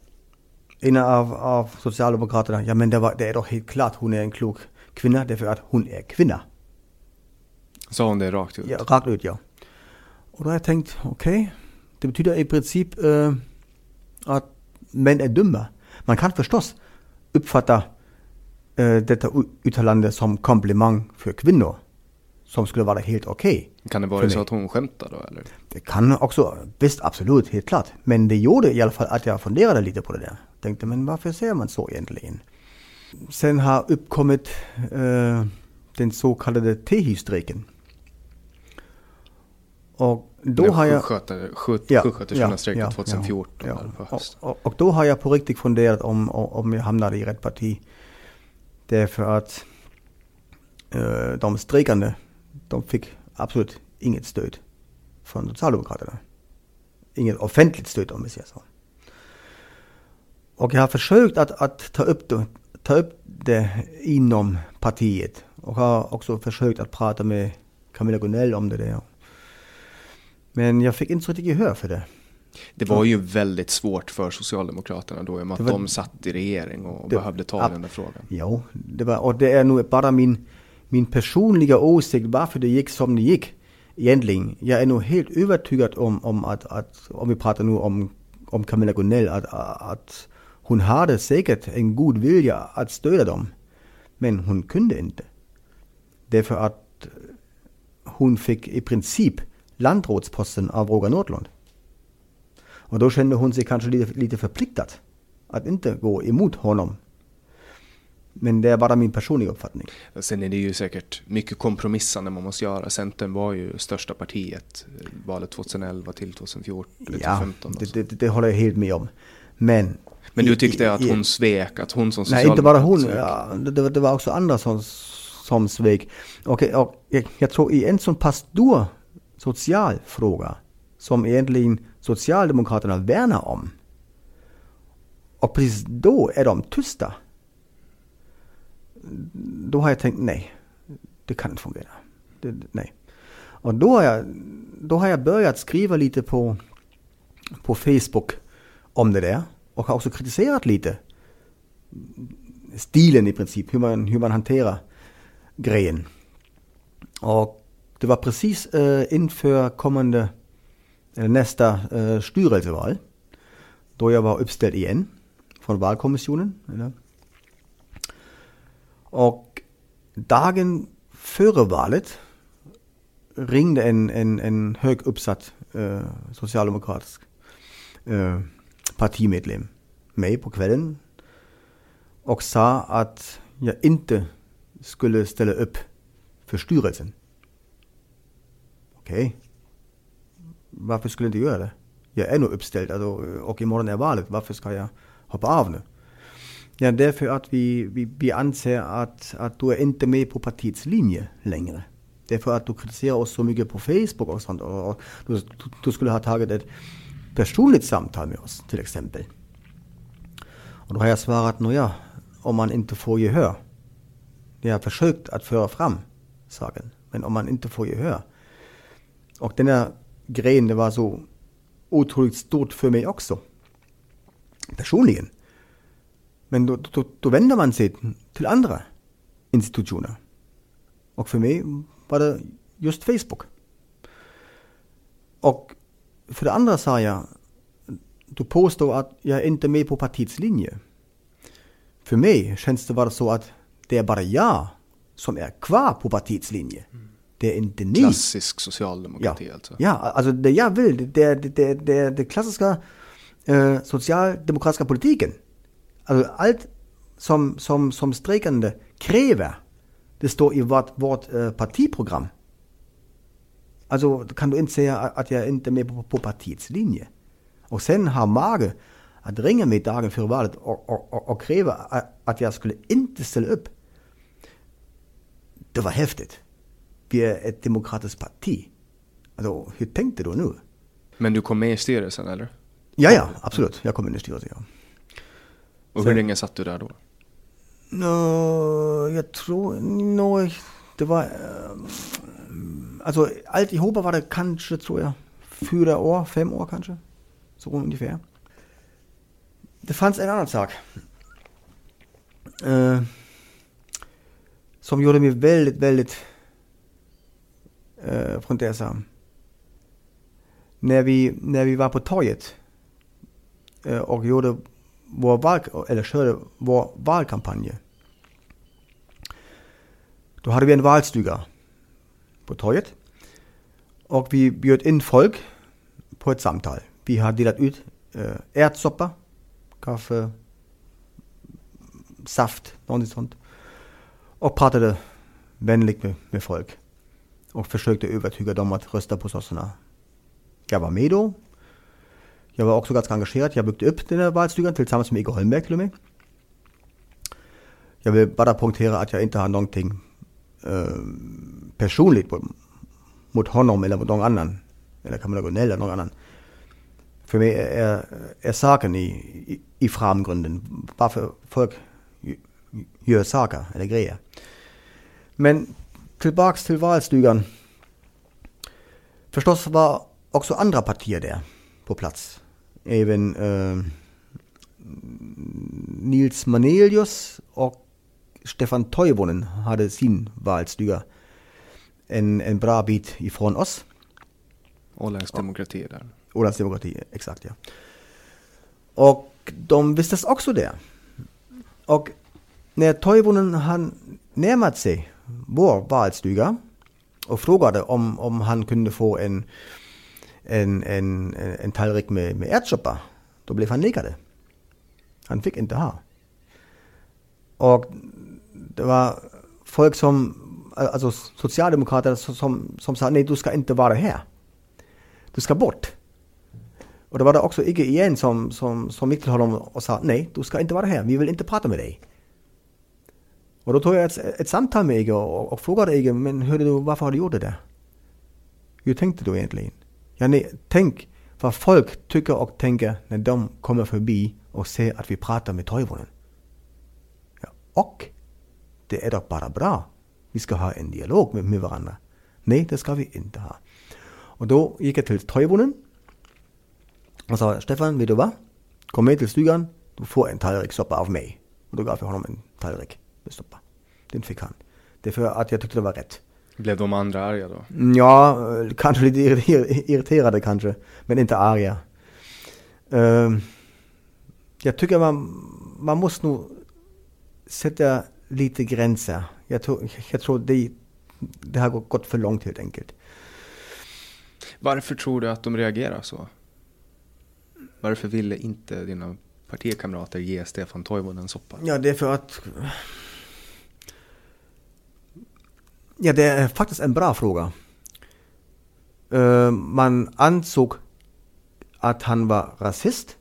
en av, av Socialdemokraterna, ja men det, var, det är doch helt klart, hon är en klok kvinna därför att hon är kvinna. Sa hon det rakt ut? Ja, rakt ut ja. Och då har jag tänkt, okej, okay, det betyder i princip äh, att män är dumma. Man kan förstås uppfatta äh, detta uttalande som komplimang för kvinnor. Som skulle vara helt okej. Okay kan det vara så att hon skämtar då eller? Det kan också, visst absolut, helt klart. Men det gjorde i alla fall att jag funderade lite på det där. Tänkte, men varför säger man så egentligen? Sen har uppkommit äh, den så kallade tehystrejken. Och då Den har jag... Sjuksköterskorna ja, strejkade ja, 2014 ja, på hösten. Och, och, då har jag på riktigt funderat om, om jag hamnade i rätt parti. Därför att uh, de strejkande, de fick absolut inget stöd från Socialdemokraterna. Inget offentligt stöd om vi säger så. Och jag har försökt att, att ta, upp det, ta upp det inom partiet och har också försökt att prata med Camilla Gunell om det där. Men jag fick inte så riktigt gehör för det. Det var ju väldigt svårt för Socialdemokraterna då i och med att var, de satt i regering och det, behövde ta den där frågan. Ja, det var, och det är nog bara min, min personliga åsikt varför det gick som det gick. Egentligen, jag är nog helt övertygad om, om att, att om vi pratar nu om, om Camilla Gunell, att, att hon hade säkert en god vilja att stödja dem. Men hon kunde inte. Därför att hon fick i princip landrådsposten av Roger Nordlund. Och då kände hon sig kanske lite, lite förpliktad att inte gå emot honom. Men det är bara min personliga uppfattning. Sen är det ju säkert mycket kompromissande man måste göra. Centern var ju största partiet valet 2011 till 2014 eller ja, 2015. Det, det, det håller jag helt med om. Men men du tyckte att hon svek, att hon som Nej, inte bara hon. Ja, det, det, var också andra som, som svek. Och, och jag, jag, tror i en sån pass stor social fråga som egentligen Socialdemokraterna värnar om. Och precis då är de tysta. Då har jag tänkt nej, det kan inte fungera. Det, nej. Och då har, jag, då har jag börjat skriva lite på, på Facebook om det där och har också kritiserat lite stilen i princip, hur man, hur man hanterar grejen. Och det var precis äh, inför kommande, eller nästa äh, styrelseval, då jag var uppställd igen från valkommissionen. Eller? Och dagen före valet ringde en, en, en hög uppsatt äh, socialdemokratisk partimedlem mig på kvällen och sa att jag inte skulle ställa upp för styrelsen. Okej. Okay. Varför skulle jag inte göra det? Jag är nog uppställd alltså, och imorgon är valet. Varför ska jag hoppa av nu? Ja, därför att vi, vi, vi anser att, att du är inte med på partiets linje längre. Därför att du kritiserar oss så mycket på Facebook och sånt. Och du, du skulle ha tagit ett personligt samtal med oss till exempel. Och då har jag svarat, nåja, om man inte får gehör. Jag har försökt att föra fram saken, men om man inte får gehör. Och den här grejen, det var så otroligt stort för mig också. Personligen. Men då, då, då vänder man sig till andra institutioner. Och för mig var det just Facebook. Och för det andra sa jag, du påstår att jag inte är med på partiets linje. För mig känns det bara så att det är bara jag som är kvar på partiets linje. Mm. Det är inte ni. Klassisk socialdemokrati ja. alltså? Ja, alltså det jag vill, det är det, det, det, klassiska eh, socialdemokratiska politiken. Alltså allt som, som, som strejkande kräver, det står i vårt, vårt eh, partiprogram. Alltså kan du inte säga att jag inte är med på, på partiets linje. Och sen har mage att ringa mig dagen före valet och, och, och, och kräva att jag skulle inte ställa upp. Det var häftigt. Vi är ett demokratiskt parti. Alltså, hur tänkte du nu? Men du kom med i styrelsen eller? Ja, ja, absolut. Jag kom in i styrelsen, ja. Och hur länge satt du där då? No, jag tror, no, det var, alltså alltihop var det kanske, tror jag, fyra år, fem år kanske. Så ungefär. Det fanns en annan sak. Eh, som gjorde mig väldigt, väldigt eh, fundersam. När vi, när vi var på torget eh, och gjorde vår val, eller körde vår valkampanj. Då hade vi en valstuga på torget. Och vi bjöd in folk på ett samtal. Vi har delat ut äh, ärtsoppa, kaffe, saft, något sånt. Och pratade vänligt med, med folk. Och försökte övertyga dem att rösta på sossarna. Jag var med då. Jag var också ganska engagerad. Jag byggde upp den här valstugan tillsammans med Igor Holmberg till och med. Jag vill bara poängtera att jag inte har någonting äh, personligt mot honom eller mot någon annan. Eller Camilla Gunell eller någon annan för mig är, är saken i, i, i framgrunden. Varför folk gör saker eller grejer. Men tillbaks till valstugan. Förstås var också andra partier där på plats. Även äh, Nils Manelius och Stefan Toivonen hade sin valstuga en, en bra bit ifrån oss. Ålands demokrati där. Ålands demokrati, exakt ja. Och de vistes också där. Och när Toivonen han närmat sig vår valstuga och frågade om, om han kunde få en, en, en, en tallrik med, med ärtsoppa, då blev han nekade. Han fick inte ha. Och det var folk som, alltså socialdemokrater som, som sa nej du ska inte vara här. Du ska bort. Och då var det också Igge igen som, som, som gick till honom och sa nej du ska inte vara här, vi vill inte prata med dig. Och då tog jag ett, ett samtal med Ege och, och frågade Ege, men hörde du, varför har du gjort det där? Hur tänkte du egentligen? Ja, nej, tänk vad folk tycker och tänker när de kommer förbi och ser att vi pratar med Toivonen. Ja, och det är dock bara bra. Vi ska ha en dialog med, med varandra. Nej, det ska vi inte ha. Och då gick jag till Toivonen och sa, Stefan, vet du vad? Kom med till stugan, du får en tallrik soppa av mig. Och då gav jag honom en tallrik med soppa. Den fick han. Det är för att jag tyckte det var rätt. Blev de andra arga då? Ja, kanske lite irriterade kanske, men inte arga. Uh, jag tycker man, man måste nog sätta lite gränser. Jag tror, jag tror det, det har gått för långt helt enkelt. Varför tror du att de reagerar så? Varför ville inte dina partikamrater ge Stefan Toivonen soppa? Ja, det är för att... Ja, det är faktiskt en bra fråga. Uh, man ansåg att han var rasist.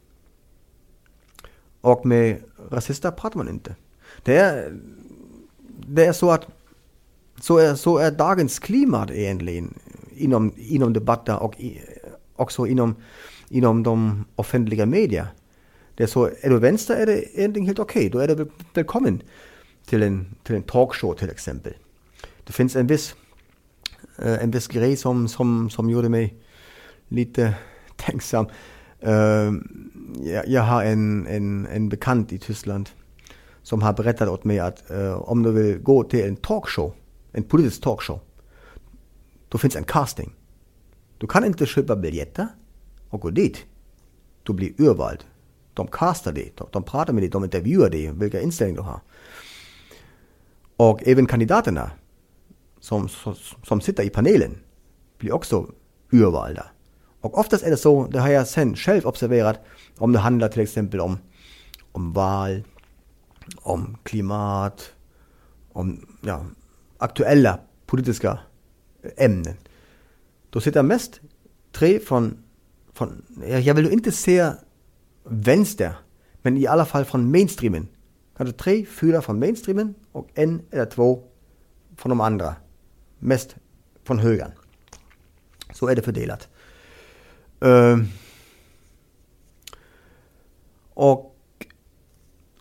Och med rasister pratar man inte. Det är, det är så att så är, så är dagens klimat egentligen inom, inom debatter och i, också inom, inom de offentliga media. Det är så, du vänster är det egentligen helt okej, okay. då är du välkommen till en, till en talkshow till exempel. Det finns en viss, eh, en viss grej som, som, som gjorde mig lite tänksam. Eh, jag, jag, har en, en, en bekant i Tyskland som har berättat åt mig att eh, om du vill gå till en talkshow, en politisk talkshow, då finns en casting. Du kan inte köpa biljetter och gå dit. Du blir urvald. De castar dig, de, de pratar med dig, de intervjuar dig, vilka inställningar du har. Och även kandidaterna som, som, som sitter i panelen blir också urvalda. Och oftast är det så, det har jag sen själv observerat, om det handlar till exempel om, om val, om klimat, om ja, aktuella politiska ämnen. Då sitter mest tre från, från jag vill inte säga vänster, men i alla fall från mainstreamen. Kanske tre, fyra från mainstreamen och en eller två från de andra. Mest från högern. Så är det fördelat. Uh, och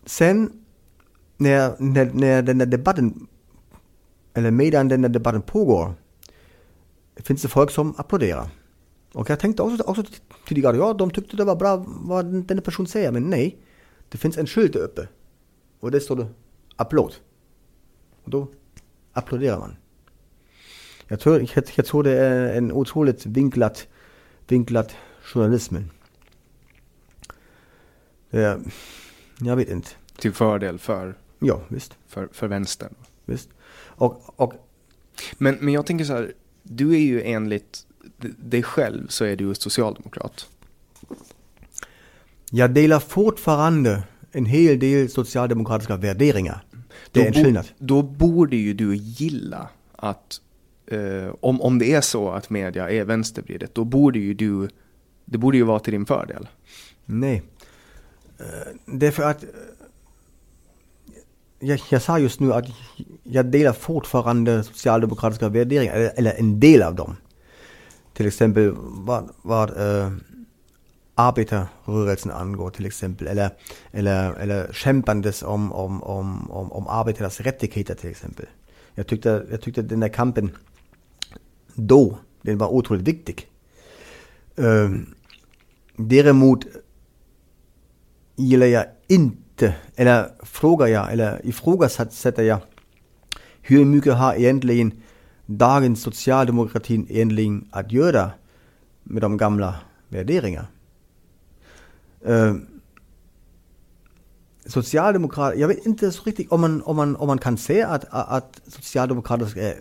sen när, när, när den här debatten, eller medan den här debatten pågår, finns det folk som applåderar. Och jag tänkte också, också tidigare, ja de tyckte det var bra vad den personen säger, men nej. Det finns en skylt uppe. Och det står det applåd. Och då applåderar man. Jag tror, jag, jag tror det är en otroligt vinklat, vinklat journalismen. Det, jag vet inte. Till fördel för? Ja, visst. För, för vänstern? Visst. Och, och, men, men jag tänker så här, du är ju enligt dig själv så är du socialdemokrat. Jag delar fortfarande en hel del socialdemokratiska värderingar. Det är en skillnad. Då borde ju du gilla att eh, om, om det är så att media är vänstervridet, då borde ju du, det borde ju vara till din fördel. Nej. Eh, därför det är för att eh, jag, jag sa just nu att jag delar fortfarande socialdemokratiska värderingar, eller, eller en del av dem. Till exempel vad, vad äh, arbetarrörelsen angår till exempel, eller, eller, eller kämpandes om, om, om, om, om arbetarnas rättigheter till exempel. Jag tyckte, jag tyckte den där kampen då, den var otroligt viktig. Uh, däremot gillar jag inte, eller frågar jag, eller ifrågasätter jag, hur mycket har egentligen dagens socialdemokratin egentligen att göra med de gamla värderingarna? Uh, ehm, Socialdemokrater, jag vet inte så riktigt om man, om man, om man kan säga att, att Socialdemokrater är,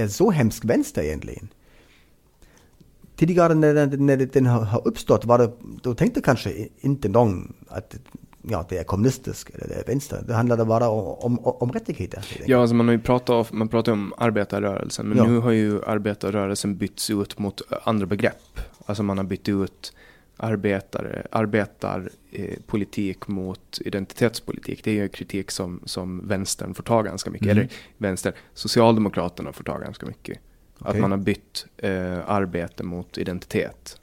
är så hemskt vänster egentligen. Tidigare när, när den har uppstått var det, då tänkte kanske inte någon att ja, det är kommunistisk eller det är vänster. Det handlade bara om, om, om rättigheter. Ja, alltså man har ju pratat, man pratar om arbetarrörelsen, men ja. nu har ju arbetarrörelsen bytts ut mot andra begrepp. Alltså man har bytt ut arbetare, arbetarpolitik eh, mot identitetspolitik. Det är ju kritik som, som vänstern får ta ganska mycket. Mm. Eller vänster, Socialdemokraterna får ta ganska mycket. Okay. Att man har bytt eh, arbete mot identitet.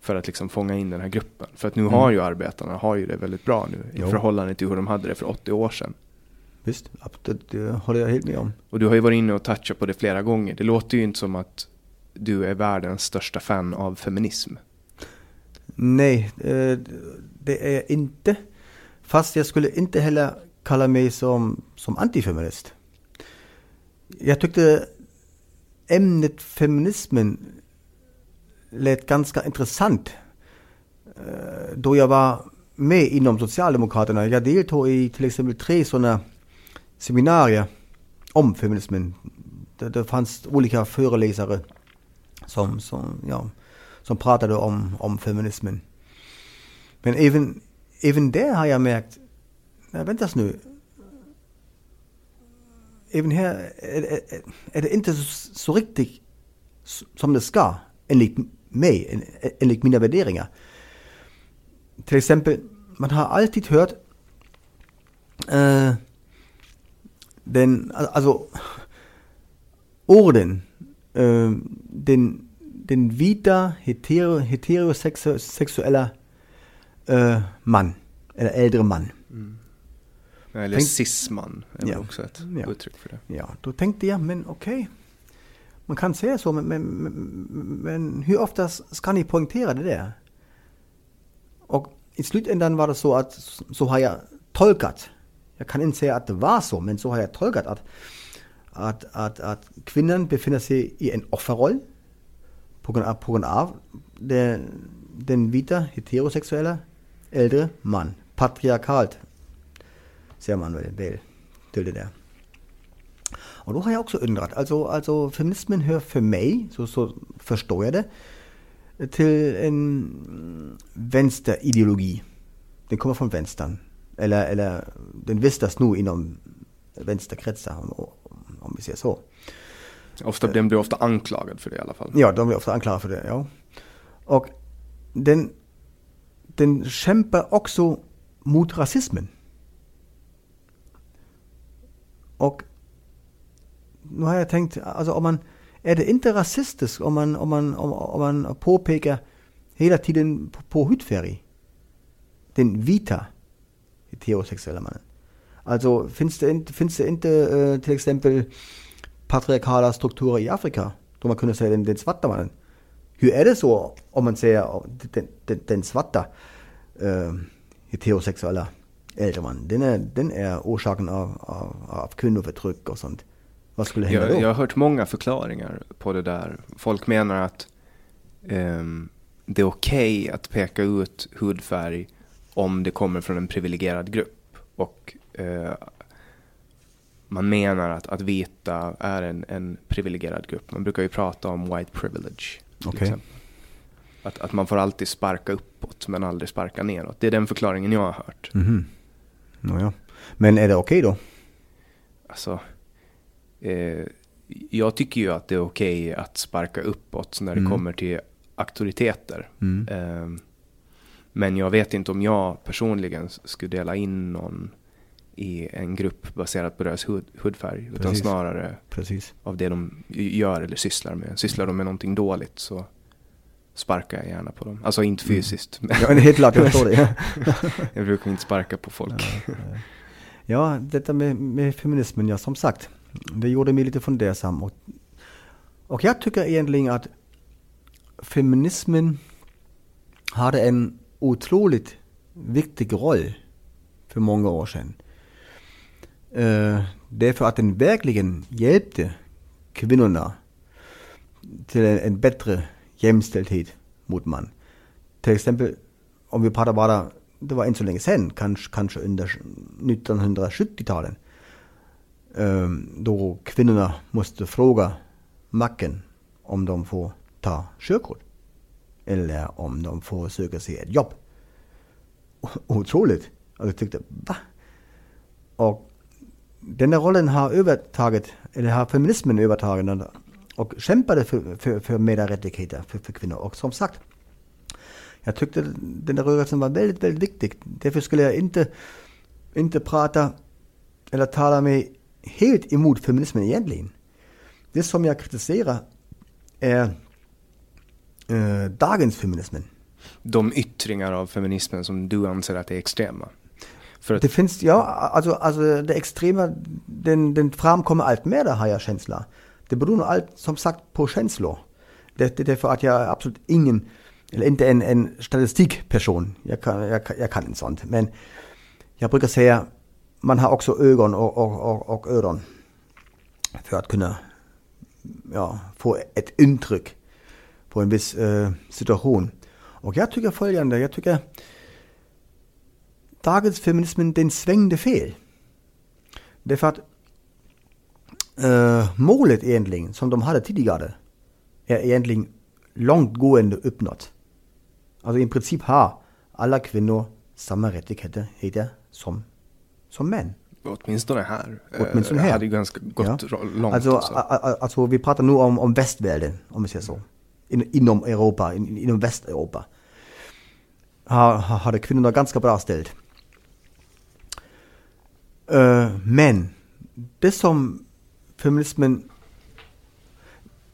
För att liksom fånga in den här gruppen. För att nu mm. har ju arbetarna har ju det väldigt bra nu. Jo. I förhållande till hur de hade det för 80 år sedan. Visst, det, det håller jag helt med om. Och du har ju varit inne och touchat på det flera gånger. Det låter ju inte som att du är världens största fan av feminism. Nej, eh, det är inte. Fast jag skulle inte heller kalla mig som, som antifeminist. Jag tyckte ämnet feminismen lät ganska intressant eh, då jag var med inom Socialdemokraterna. Jag deltog i till exempel tre sådana seminarier om feminismen. Det, det fanns olika föreläsare som, som, ja, som pratade om, om feminismen. Men även, även där har jag märkt, nej vänta nu, även här är, är, det inte så, så riktigt som det ska, enligt mig, enligt mina värderingar. Till exempel, man har alltid hört äh, den, alltså orden, äh, den den vita hetero, heterosexuella äh, man, eller äldre man. Mm. Eller cisman är ja, också ett ja, uttryck för det. Ja, då tänkte jag, men okej. Okay. Man kan säga så, men, men, men, hur ofta ska ni poängtera det där? Och i slutändan var det så att så har jag tolkat. Jag kan inte säga att det var så, men så har jag tolkat att, att, att, att kvinnan befinner sig i en offerroll på grund av, på grund av den, den vita heterosexuella äldre man. Patriarkalt ser man väl, väl till det där. Och då har jag också undrat, alltså, alltså feminismen hör för mig, så, så förstår jag det, till en vänsterideologi. Den kommer från vänstern. Eller, eller den vistas nog inom vänsterkretsar, om, om vi säger så. Ofta, den blir ofta anklagad för det i alla fall. Ja, de blir ofta anklagade för det, ja. Och den, den kämpar också mot rasismen. Och nu har jag tänkt, alltså om man, är det inte rasistiskt om man, om man, om, om man påpekar hela tiden på, på hudfärg? Den vita heterosexuella mannen. Alltså finns det inte, finns det inte äh, till exempel patriarkala strukturer i Afrika. Då man kunde säga den, den svarta mannen. Hur är det så om man säger den, den, den svarta äh, heterosexuella äldre man? Den är, den är orsaken av, av, av kvinnoförtryck och sånt. Vad skulle hända jag, då? Jag har hört många förklaringar på det där. Folk menar att um, det är okej okay att peka ut hudfärg om det kommer från en privilegierad grupp. Och uh, man menar att, att vita är en, en privilegierad grupp. Man brukar ju prata om white privilege. Okay. Att, att man får alltid sparka uppåt men aldrig sparka neråt. Det är den förklaringen jag har hört. Mm -hmm. Nåja. Men är det okej okay då? Alltså, eh, jag tycker ju att det är okej okay att sparka uppåt när det mm. kommer till auktoriteter. Mm. Eh, men jag vet inte om jag personligen skulle dela in någon i en grupp baserat på deras hud, hudfärg. Precis. Utan snarare Precis. av det de gör eller sysslar med. Sysslar de med någonting dåligt så sparkar jag gärna på dem. Alltså inte mm. fysiskt. Mm. Ja, helt klart, jag förstår det. [LAUGHS] jag brukar inte sparka på folk. Ja, ja detta med, med feminismen, ja som sagt. Det gjorde mig lite fundersam. Och, Och jag tycker egentligen att feminismen hade en otroligt viktig roll för många år sedan. Øh, Därför att den verkligen hjälpte kvinnorna till en, en bättre jämställdhet mot man. Till exempel, om vi pratar bara, det var inte så länge sedan, kanske, kanske under 1970-talen, øh, då kvinnorna måste fråga macken om de får ta körkort. Eller om de får söka sig ett jobb. Otroligt. Och jag tyckte, va? Och den där rollen har övertagit, eller har feminismen övertagit och kämpade för, för, för mera rättigheter för, för kvinnor. Och som sagt, jag tyckte den där rörelsen var väldigt, väldigt viktig. Därför skulle jag inte, inte prata eller tala mig helt emot feminismen egentligen. Det som jag kritiserar är äh, øh, dagens feminismen. De yttringar av feminismen som du anser att är extrema? Det finns, ja, alltså, alltså det extrema, den, den framkommer allt mer, har jag känsla. Det beror nog allt, som sagt. Det, det är för att jag är absolut ingen, inte en, en statistikperson. Jag kan, jag, jag kan inte sånt. Men jag brukar säga, man har också ögon och, och, och, och öron. För att kunna ja, få ett intryck på en viss äh, situation. Och jag tycker följande, jag tycker dagens feminismen den svängde fel. Därför att äh, målet egentligen, som de hade tidigare, är egentligen långtgående uppnått. Alltså i princip har alla kvinnor samma rättigheter som, som män. Åtminstone här. Åtminstone här. Det hade ju ganska gått ja. långt. Alltså, alltså, vi pratar nu om, om västvärlden, om vi säger så. In, inom Europa, in, inom Västeuropa. Har, hade kvinnorna ganska bra ställt. Uh, men det som feminismen,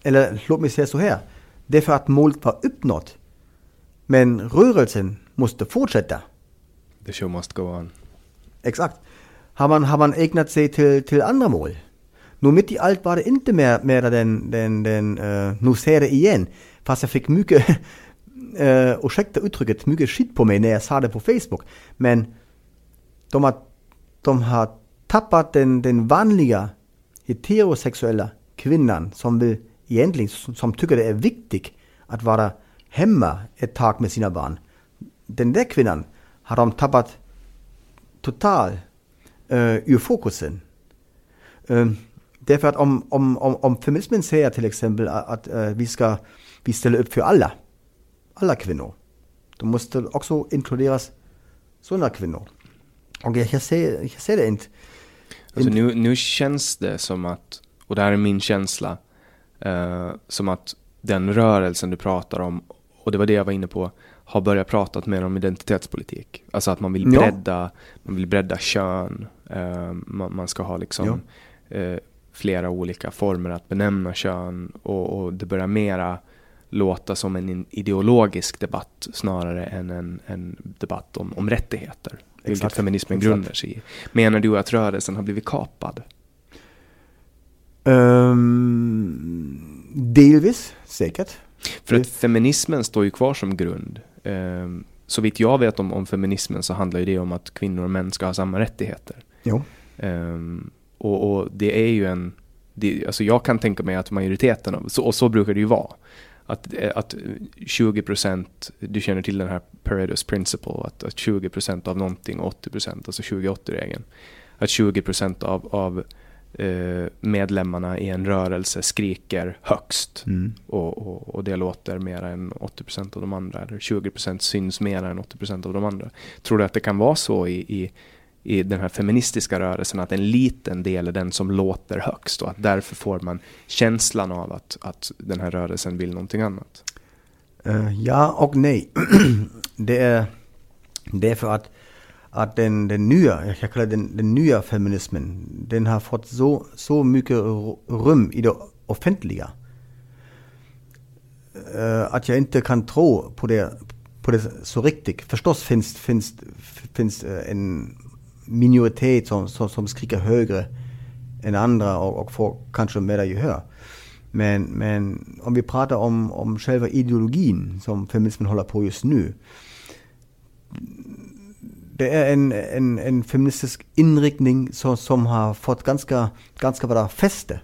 eller låt mig säga så här, det är för att målet var uppnått. Men rörelsen måste fortsätta. The show must go on. Exakt. Har man, har man ägnat sig till, till andra mål? Nu mitt i allt var det inte mer, mer den, den, den uh, nu ser det igen. Fast jag fick mycket, uh, [LAUGHS] ursäkta uttrycket, mycket skit på mig när jag sa det på Facebook. Men de har de har tappat den, den vanliga heterosexuella kvinnan som vill egentligen, som tycker det är viktigt att vara hemma ett tag med sina barn. Den där kvinnan har de tappat totalt uh, eh, ur fokusen. Uh, därför att om, om, om, om feminismen säger till exempel att, att uh, vi ska vi ställer upp för alla, alla kvinnor, då måste också inkluderas sådana kvinnor. Och jag, jag, ser, jag ser det inte. Alltså nu, nu känns det som att, och det här är min känsla, uh, som att den rörelsen du pratar om, och det var det jag var inne på, har börjat prata mer om identitetspolitik. Alltså att man vill bredda, ja. man vill bredda kön, uh, man, man, ska ha liksom ja. uh, flera olika former att benämna kön och, och, det börjar mera låta som en ideologisk debatt snarare än en, en debatt om, om rättigheter vilket Exakt. feminismen Exakt. grundar sig i. Menar du att rörelsen har blivit kapad? Um, delvis, säkert. För att feminismen står ju kvar som grund. Um, så vitt jag vet om, om feminismen så handlar ju det om att kvinnor och män ska ha samma rättigheter. Jo. Um, och, och, det är ju en, det, alltså jag kan tänka mig att majoriteten av, så, och så brukar det ju vara, att, att 20 procent, du känner till den här Pareto's Principle, att, att 20 procent av någonting, 80 procent, alltså 20-80-regeln. Att 20 procent av, av eh, medlemmarna i en rörelse skriker högst mm. och, och, och, det låter mer än 80 procent av de andra, eller 20 procent syns mer än 80 procent av de andra. Tror du att det kan vara så i, i i den här feministiska rörelsen att en liten del är den som låter högst och att därför får man känslan av att, att den här rörelsen vill någonting annat? Eh, ja och nej. [CLEARS THROAT] det, är, det är för att, att den, den nya, jag kallar den, den nya feminismen, den har fått så, så mycket rum i det offentliga. Eh, att jag inte kan tro på det, på det så riktigt. Förstås finns, finns, finns eh, en minoritet som, som, som skriker högre än andra och, och får kanske mera gehör. Men, men om vi pratar om, om själva ideologin som feminismen håller på just nu. Det är en, en, en feministisk inriktning som, som har fått ganska, ganska bra fäste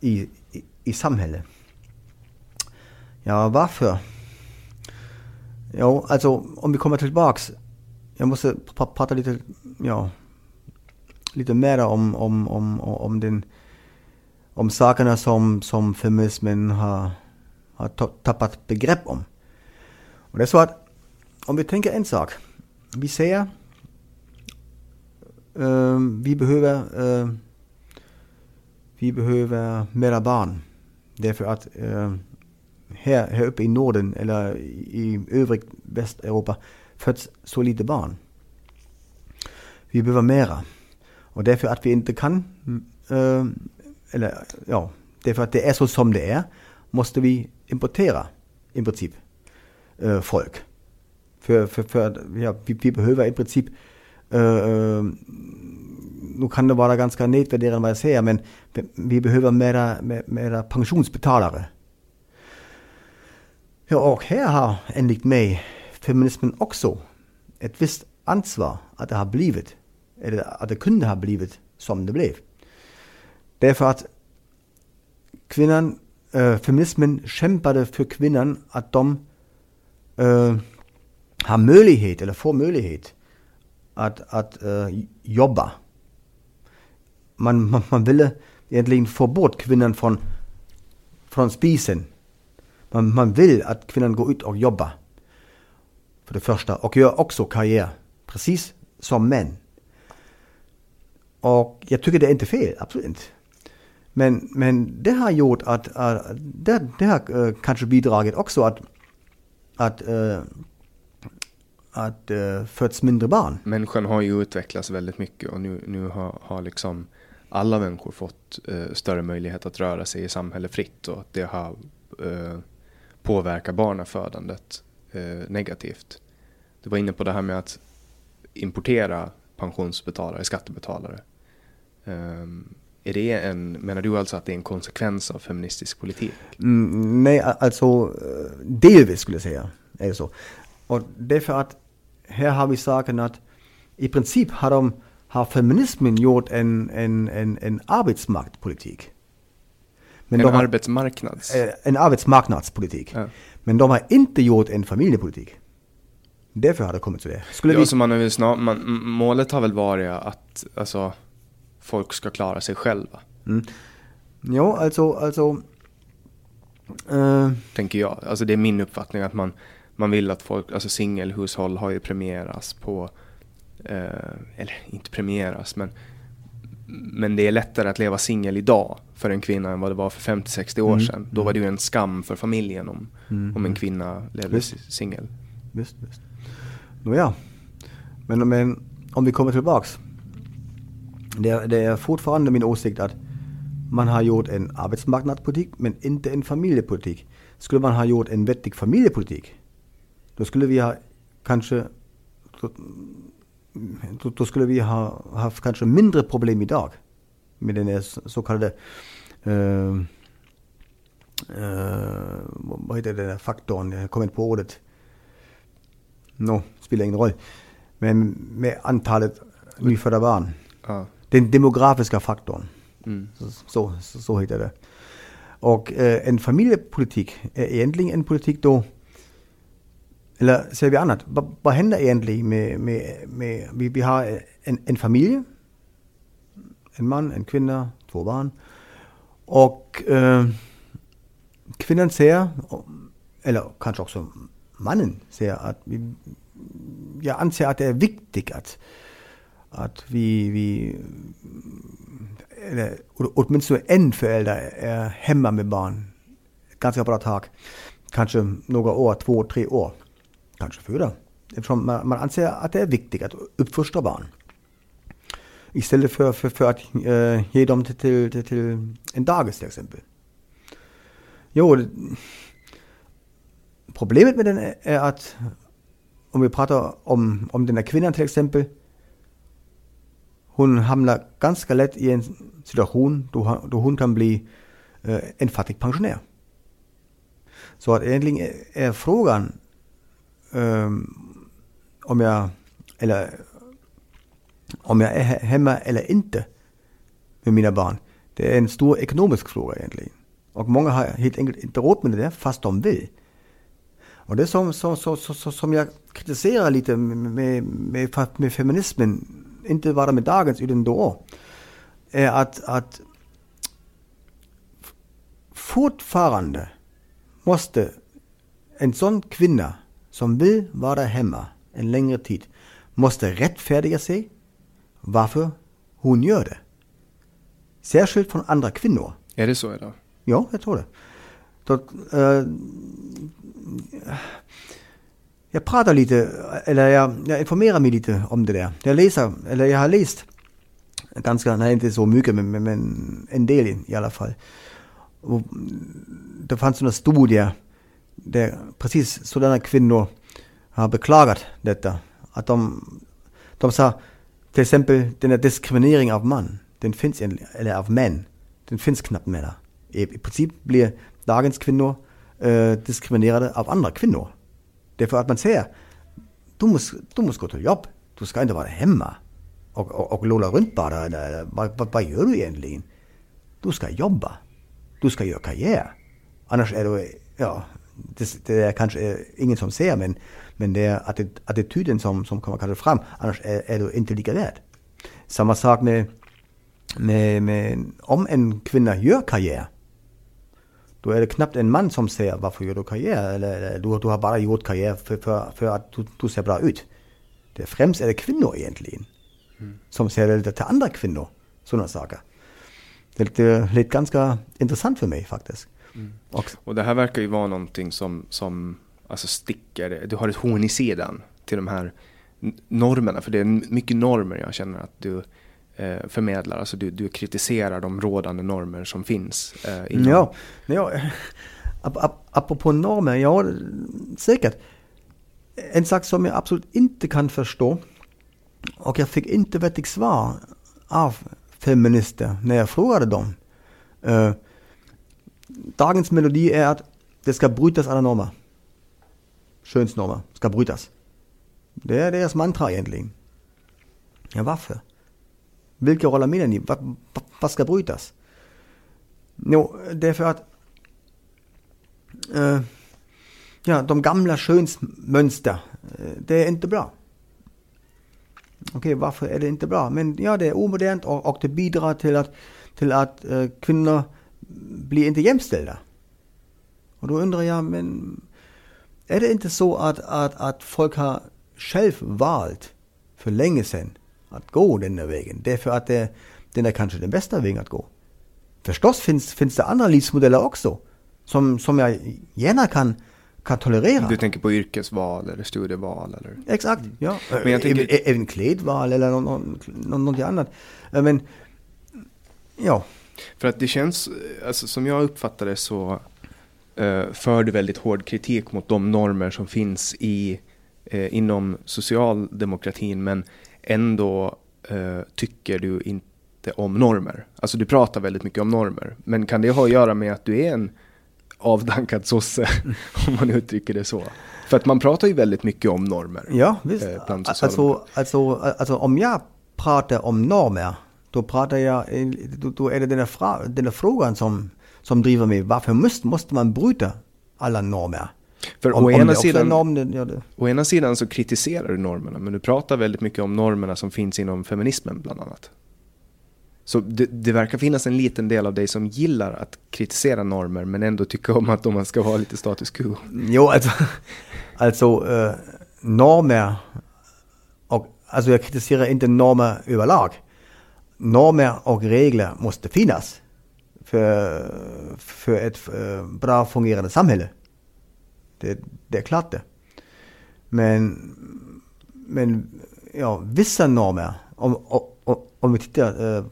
i, i, i samhället. Ja, varför? Jo, alltså om vi kommer tillbaks. Jag måste prata lite, ja, lite mer om, om, om, om den om sakerna som, som feminismen har, har tappat begrepp om. Och det är så att om vi tänker en sak. Vi säger uh, vi behöver uh, vi behöver mera barn. Därför att uh, här, här uppe i Norden eller i övrigt Västeuropa föds så lite barn. Vi behöver mera. Och därför att vi inte kan eller ja, det är för att det är så som det är, måste vi importera i princip äh, folk. För, för, för ja, vi, vi, behöver i princip, äh, nu kan det vara ganska nedvärderande vad jag säger, men vi behöver mera, mera pensionsbetalare. Ja, och här har enligt mig feminismen också ett visst ansvar att det har blivit, eller att det kunde ha blivit som det blev. Därför att kvinnan, äh, feminismen kämpade för kvinnan att de äh, har möjlighet, eller får möjlighet, att, att äh, jobba. Man, man, man ville egentligen få bort kvinnan från, från spisen. Man, man vill att kvinnan går ut och jobbar. För det första. Och gör också karriär. Precis som män. Och jag tycker det är inte fel, absolut inte. Men, men det har gjort att, att det, det har eh, kanske bidragit också att, att, eh, att eh, uh, föds mindre barn. Människan har ju utvecklats väldigt mycket och nu, nu har, har liksom alla människor fått uh, större möjlighet att röra sig i samhället fritt och att det har uh, påverkat barnafödandet uh, negativt. Du var inne på det här med att importera pensionsbetalare, skattebetalare. Um, är det en, menar du alltså att det är en konsekvens av feministisk politik? Mm, nej, alltså delvis skulle jag säga. Är det så. Och det är för att här har vi saken att i princip har, de, har feminismen gjort en, en, en, en arbetsmarknadspolitik. Men en arbetsmarknads? Har, en arbetsmarknadspolitik. Ja. Men de har inte gjort en familjepolitik. Därför har det kommit till det. Skulle ja, vi... så man man, målet har väl varit att alltså, folk ska klara sig själva. Mm. Ja, alltså, alltså uh... Tänker jag. Alltså det är min uppfattning att man, man vill att folk, alltså singelhushåll har ju premieras på, uh, eller inte premieras, men men det är lättare att leva singel idag för en kvinna än vad det var för 50-60 år mm. sedan. Då var det ju en skam för familjen om, mm. om en kvinna levde singel. Visst, visst. Nåja, men, men om vi kommer tillbaks det, det är fortfarande min åsikt att man har gjort en arbetsmarknadspolitik men inte en familjepolitik. Skulle man ha gjort en vettig familjepolitik, då skulle vi ha kanske då, då skulle vi ha haft kanske mindre problem idag med den så kallade uh, uh, vad heter den faktorn, jag kommer inte på ordet. Nå, no, spelar ingen roll. Men med antalet nyfödda barn. Ja. Den demografiska faktorn. Mm. Så, så, så heter det. Och eh, en familjepolitik är egentligen en politik då, eller säger vi annat, vad, vad händer egentligen med, med, med vi, vi har en, en familj, en man, en kvinna, två barn. Och eh, kvinnan säger, eller kanske också mannen säger att vi, jag anser att det är viktigt att att vi, vi eller åtminstone en förälder är hemma med barn ganska bra tag. Kanske några år, två, tre år. Kanske fyra. Eftersom man, man anser att det är viktigt att uppfostra barn. Istället för, för, för att äh, ge dem till, till, till en dagis till exempel. Jo, problemet med den är att om vi pratar om, om den här kvinnan till exempel hon hamnar ganska lätt i en situation då, då hon kan bli eh, en fattig pensionär. Så att egentligen är frågan um, om jag, eller om jag är hemma eller inte med mina barn. Det är en stor ekonomisk fråga egentligen. Och många har helt enkelt inte råd med det fast de vill. Och det som, som, som, som jag kritiserar lite med, med, med feminismen, inte bara med dagens utan då, är att, att fortfarande måste en sån kvinna som vill vara hemma en längre tid måste rättfärdiga sig varför hon gör det. Särskilt från andra kvinnor. Är det så idag? Ja, jag tror det. Så, äh, jag pratar lite, eller jag, jag, informerar mig lite om det där. Jag läser, eller jag har läst ganska, nej inte så mycket, men, men en del i alla fall. Och det fanns några studier där precis sådana kvinnor har beklagat detta. Att de, de sa till exempel den här diskriminering av man, den finns, eller av män, den finns knappt mer. I, I princip blir dagens kvinnor äh, diskriminerade av andra kvinnor. Därför att man säger, du måste, du måste gå till jobb, du ska inte vara hemma och, och, och lola runt bara. Eller, vad, vad, vad gör du egentligen? Du ska jobba. Du ska göra karriär. Annars är du, ja, det, det är kanske ingen som ser men, men det är attityden som, som kommer kanske fram. Annars är, är du inte lika värd. Samma sak med, med, med, om en kvinna gör karriär. Då är det knappt en man som säger varför gör du karriär? Eller, du, du har bara gjort karriär för, för, för att du, du ser bra ut. Det främst är det kvinnor egentligen. Mm. Som säger det till andra kvinnor. Sådana saker. Det är lite ganska intressant för mig faktiskt. Mm. Och, och det här verkar ju vara någonting som, som alltså sticker, du har ett horn i sidan till de här normerna. För det är mycket normer jag känner att du eh, förmedlar. Alltså du, du kritiserar de rådande normer som finns. Eh, inom... Ja, ja ap ap apropå normer, ja säkert. En sak som jag absolut inte kan förstå och jag fick inte vettigt svar av feminister när jag frågade dem. Eh, dagens melodi är att det ska brytas alla normer. Könsnormer ska brytas. Det är deras mantra egentligen. Ja, varför? Vilka roller menar ni? Vad, vad ska brytas? Jo, därför att äh, ja, de gamla könsmönster, äh, det är inte bra. Okej, okay, varför är det inte bra? Men ja, det är omodernt och, och det bidrar till att, till att äh, kvinnor blir inte jämställda. Och då undrar jag, men är det inte så att, att, att folk har själv valt länge sedan att gå den här vägen? Därför att det, den är kanske den bästa vägen att gå. Förstås finns, finns det andra livsmodeller också, som, som jag gärna kan, kan tolerera. Du tänker på yrkesval eller studieval? Eller? Exakt, ja. Men jag tänker... även, även klädval eller något, något, annat. Men, ja. För att det känns, alltså, som jag uppfattar det så uh, för du väldigt hård kritik mot de normer som finns i, uh, inom socialdemokratin men ändå uh, tycker du inte om normer. Alltså du pratar väldigt mycket om normer. Men kan det ha att göra med att du är en avdankad sosse, [LAUGHS] om man uttrycker det så? För att man pratar ju väldigt mycket om normer. Ja, visst. Alltså, alltså, alltså om jag pratar om normer då pratar jag, då, då är det den här, fra, den här frågan som, som driver mig. Varför måste, måste man bryta alla normer? För om, å, ena sidan, norm, ja, å ena sidan så kritiserar du normerna, men du pratar väldigt mycket om normerna som finns inom feminismen bland annat. Så det, det, verkar finnas en liten del av dig som gillar att kritisera normer men ändå tycker om att de ska vara lite status quo. Jo, alltså, alltså uh, normer och alltså jag kritiserar inte normer överlag normer och regler måste finnas för, för ett för bra fungerande samhälle. Det, det är klart det. Men, men ja, vissa normer, om, om, om vi tittar, eh,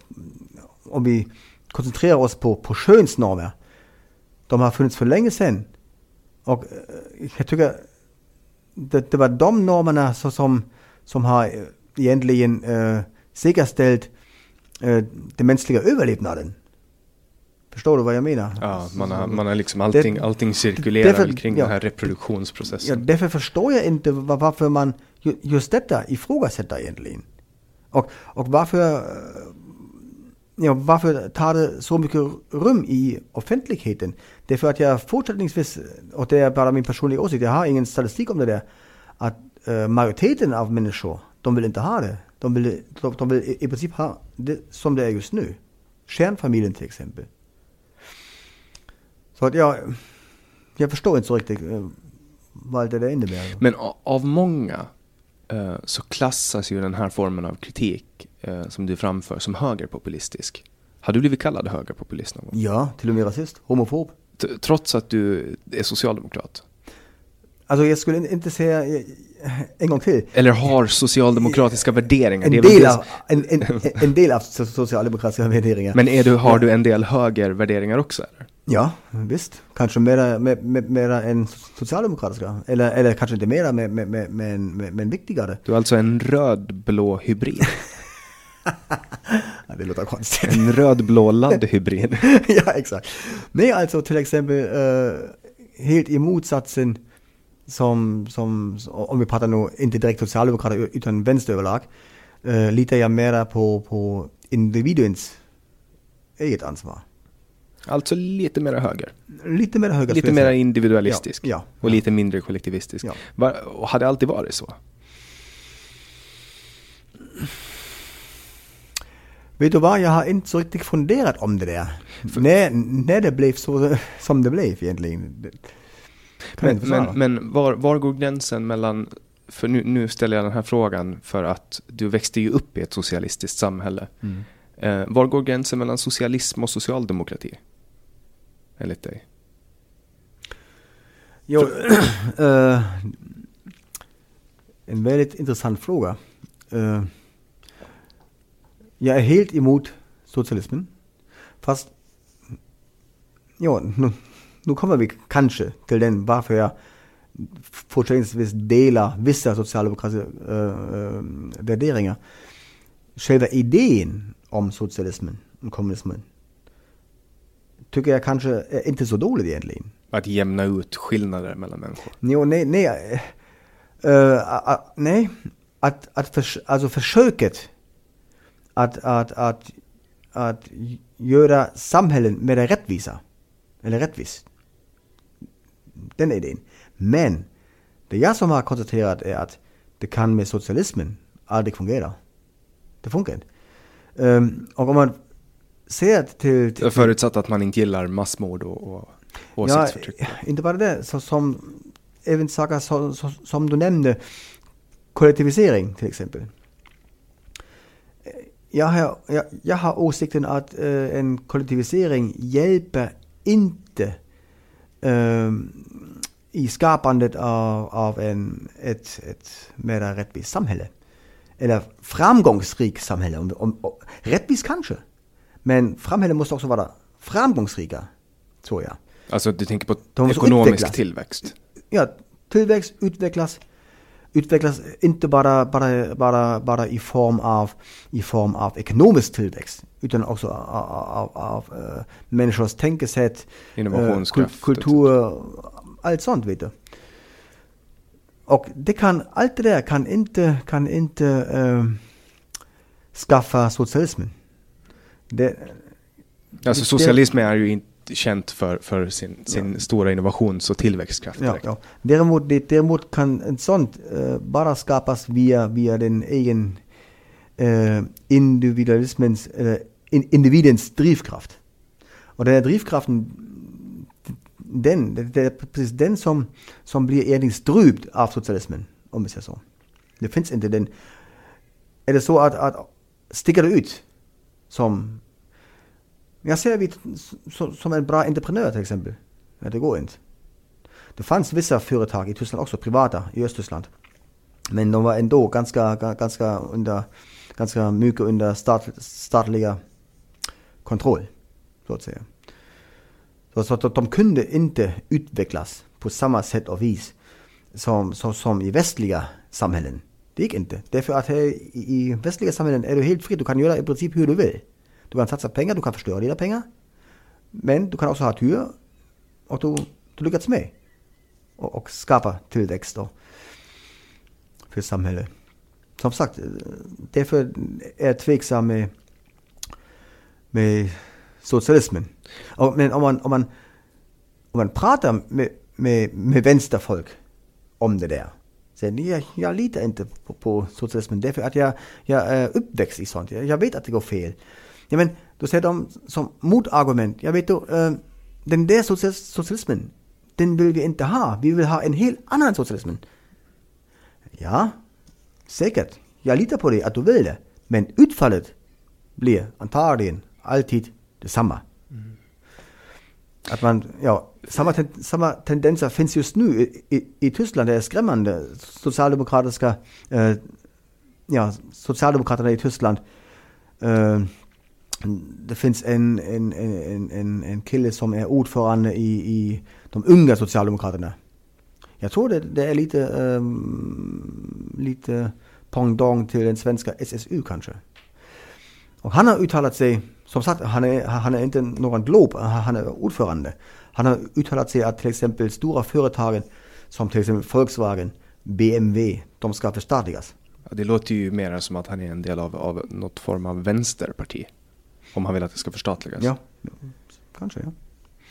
om vi koncentrerar oss på, på könsnormer, de har funnits för länge sedan. Och eh, jag tycker det, det var de normerna som, som har egentligen eh, säkerställt äh, den mänskliga överlevnaden. Förstår du vad jag menar? Ja, man har, man har liksom allting, allting cirkulerar därför- kring ja. den här Ja, reproduktionsprocessen. därför förstår jag inte va- varför man ju- just detta ifrågasätter egentligen. Och, och varför, eh, ja, varför tar det så mycket rum i offentligheten? Det är för att jag fortsättningsvis, och det är bara min personliga åsikt, jag har ingen statistik om det där, att eh, majoriteten av människor, de vill inte ha det. De vill, de, de vill i, i princip ha det som det är just nu. Kärnfamiljen till exempel. Så att jag, jag förstår inte så riktigt eh, vad det där innebär. Men av många eh, så klassas ju den här formen av kritik eh, som du framför som högerpopulistisk. Har du blivit kallad högerpopulist någon gång? Ja, till och med rasist, homofob. T- Trots att du är socialdemokrat? Alltså jag skulle inte säga, en gång till. Eller har socialdemokratiska värderingar? En är väl del, av, en, en, en del av so- socialdemokratiska värderingar. Men är du, har du en del högervärderingar också? Eller? Ja, visst. Kanske mera, mera, mera än socialdemokratiska. Eller, eller kanske inte mera, men, men, men, men, viktigare. Du är alltså en röd-blå hybrid? [LAUGHS] Det låter konstigt. En röd-blå laddhybrid? [LAUGHS] ja, exakt. Nej, alltså till exempel eh, helt i motsatsen som, som, om vi pratar nu inte direkt socialdemokrater utan vänster överlag, uh, litar jag mera på, på individens eget ansvar. Alltså lite mera höger? Lite mer höger Lite mer individualistisk? Ja, ja, och lite mindre kollektivistisk? Ja. Var, och har det alltid varit så? Vet du vad, jag har inte så riktigt funderat om det där. När, när det blev så [LAUGHS] som det blev egentligen. Men, men, men var, var går gränsen mellan, för nu, nu ställer jag den här frågan för att du växte ju upp i ett socialistiskt samhälle. Mm. Eh, var går gränsen mellan socialism och socialdemokrati? Enligt dig? Jo, [CLEARS THROAT] eh, en väldigt intressant fråga. Eh, jag är helt emot socialismen. Fast, ja, nu, nu kommer vi kanske till den varför jag fortsättningsvis delar vissa socialdemokratiska eh, värderingar. Själva idén om socialismen och kommunismen tycker jag kanske är inte så dåligt egentligen. Att jämna ut skillnader mellan människor? Jo, nej, nej. eh, eh, ah, nej. Att, att förs alltså försöket att, att, att, att göra samhällen mer rättvisa. Eller rättvist. Den är idén. Men det jag som har konstaterat är att det kan med socialismen aldrig fungera. Det funkar inte. Ehm, och om man ser till... till Förutsatt att man inte gillar massmord och, och åsiktsförtryck? Ja, inte bara det. Så som, även saker som, som, som du nämnde, kollektivisering till exempel. Jag har, jag, jag har åsikten att eh, en kollektivisering hjälper inte eh, i skapandet av, av en, ett, ett mer rättvist samhälle. Eller framgångsrikt samhälle. Om, om, om, rättvist kanske. Men samhället måste också vara framgångsrika, tror jag. Alltså du tänker på De ekonomisk utvecklas. tillväxt? ja, tillväxt utvecklas, utvecklas inte bara, bara, bara, bara i, form av, i form av ekonomisk tillväxt, utan också av, av, av uh, människors tänkesätt, eh, kul- kultur, allt sånt vet du. Och det kan, allt det där kan inte, kan inte eh, skaffa socialismen. Det, Alltså det- socialism är ju inte känt för, för sin, sin stora innovations och tillväxtkraft. Ja, ja. Däremot, det, däremot kan ett sånt eh, bara skapas via, via den egen eh, individualismens, in, individens drivkraft. Och den här drivkraften, den, det, är precis den som, som blir egentligen strypt av socialismen, om vi säger så. Det finns inte den. Är det så att, att sticker det ut som jag ser vid, som, en bra entreprenör till exempel. Ja, det går inte. Det fanns vissa företag i Tyskland också, privata, i Östtyskland. Men de var ändå ganska, ganska, under, ganska mycket under stat, statliga kontroll, så att säga. Så, så att de kunde inte utvecklas på samma sätt och vis som, som, som i västliga samhällen. Det gick inte. Därför att här i, i västliga samhällen är du helt fri. Du kan göra i princip hur du vill. Du kan satsa pengar, du kan förstöra dina pengar. Men du kan också ha tur och du, du lyckats med och, och skapa tillväxt då för samhället. Som sagt, eh, därför är jag tveksam med, med socialismen. Och, men om man, om, man, om man pratar med, med, med vänsterfolk om det där. Säger jag, jag litar inte på, på socialismen därför att jag, jag är uppväxt i sånt. Jag, jag vet att det går fel. Ja, men då säger de som motargument, jag vet då, äh, den där socialismen, den vill vi inte ha. Vi vill ha en helt annan socialism. Ja, säkert. Jag litar på dig att du vill det. Men utfallet blir antagligen alltid detsamma. Mm. Att man, ja, samma, ten, samma tendenser finns just nu i, i, i Tyskland. Det är skrämmande. Socialdemokratiska, eh, øh, ja, Socialdemokraterna i Tyskland øh, Eh, det finns en, en, en, en, en kille som är ordförande i, i de unga Socialdemokraterna. Jag tror det, det är lite, um, øh, lite pendant till den svenska SSU kanske. Och han har uttalat sig, som sagt, han är, han är inte någon glob, han är ordförande. Han har uttalat sig att till exempel stora företagen som till exempel Volkswagen, BMW, de ska förstatligas. Ja, det låter ju mer som att han är en del av, av något form av vänsterparti. Om han vill att det ska förstatligas. Ja, kanske ja.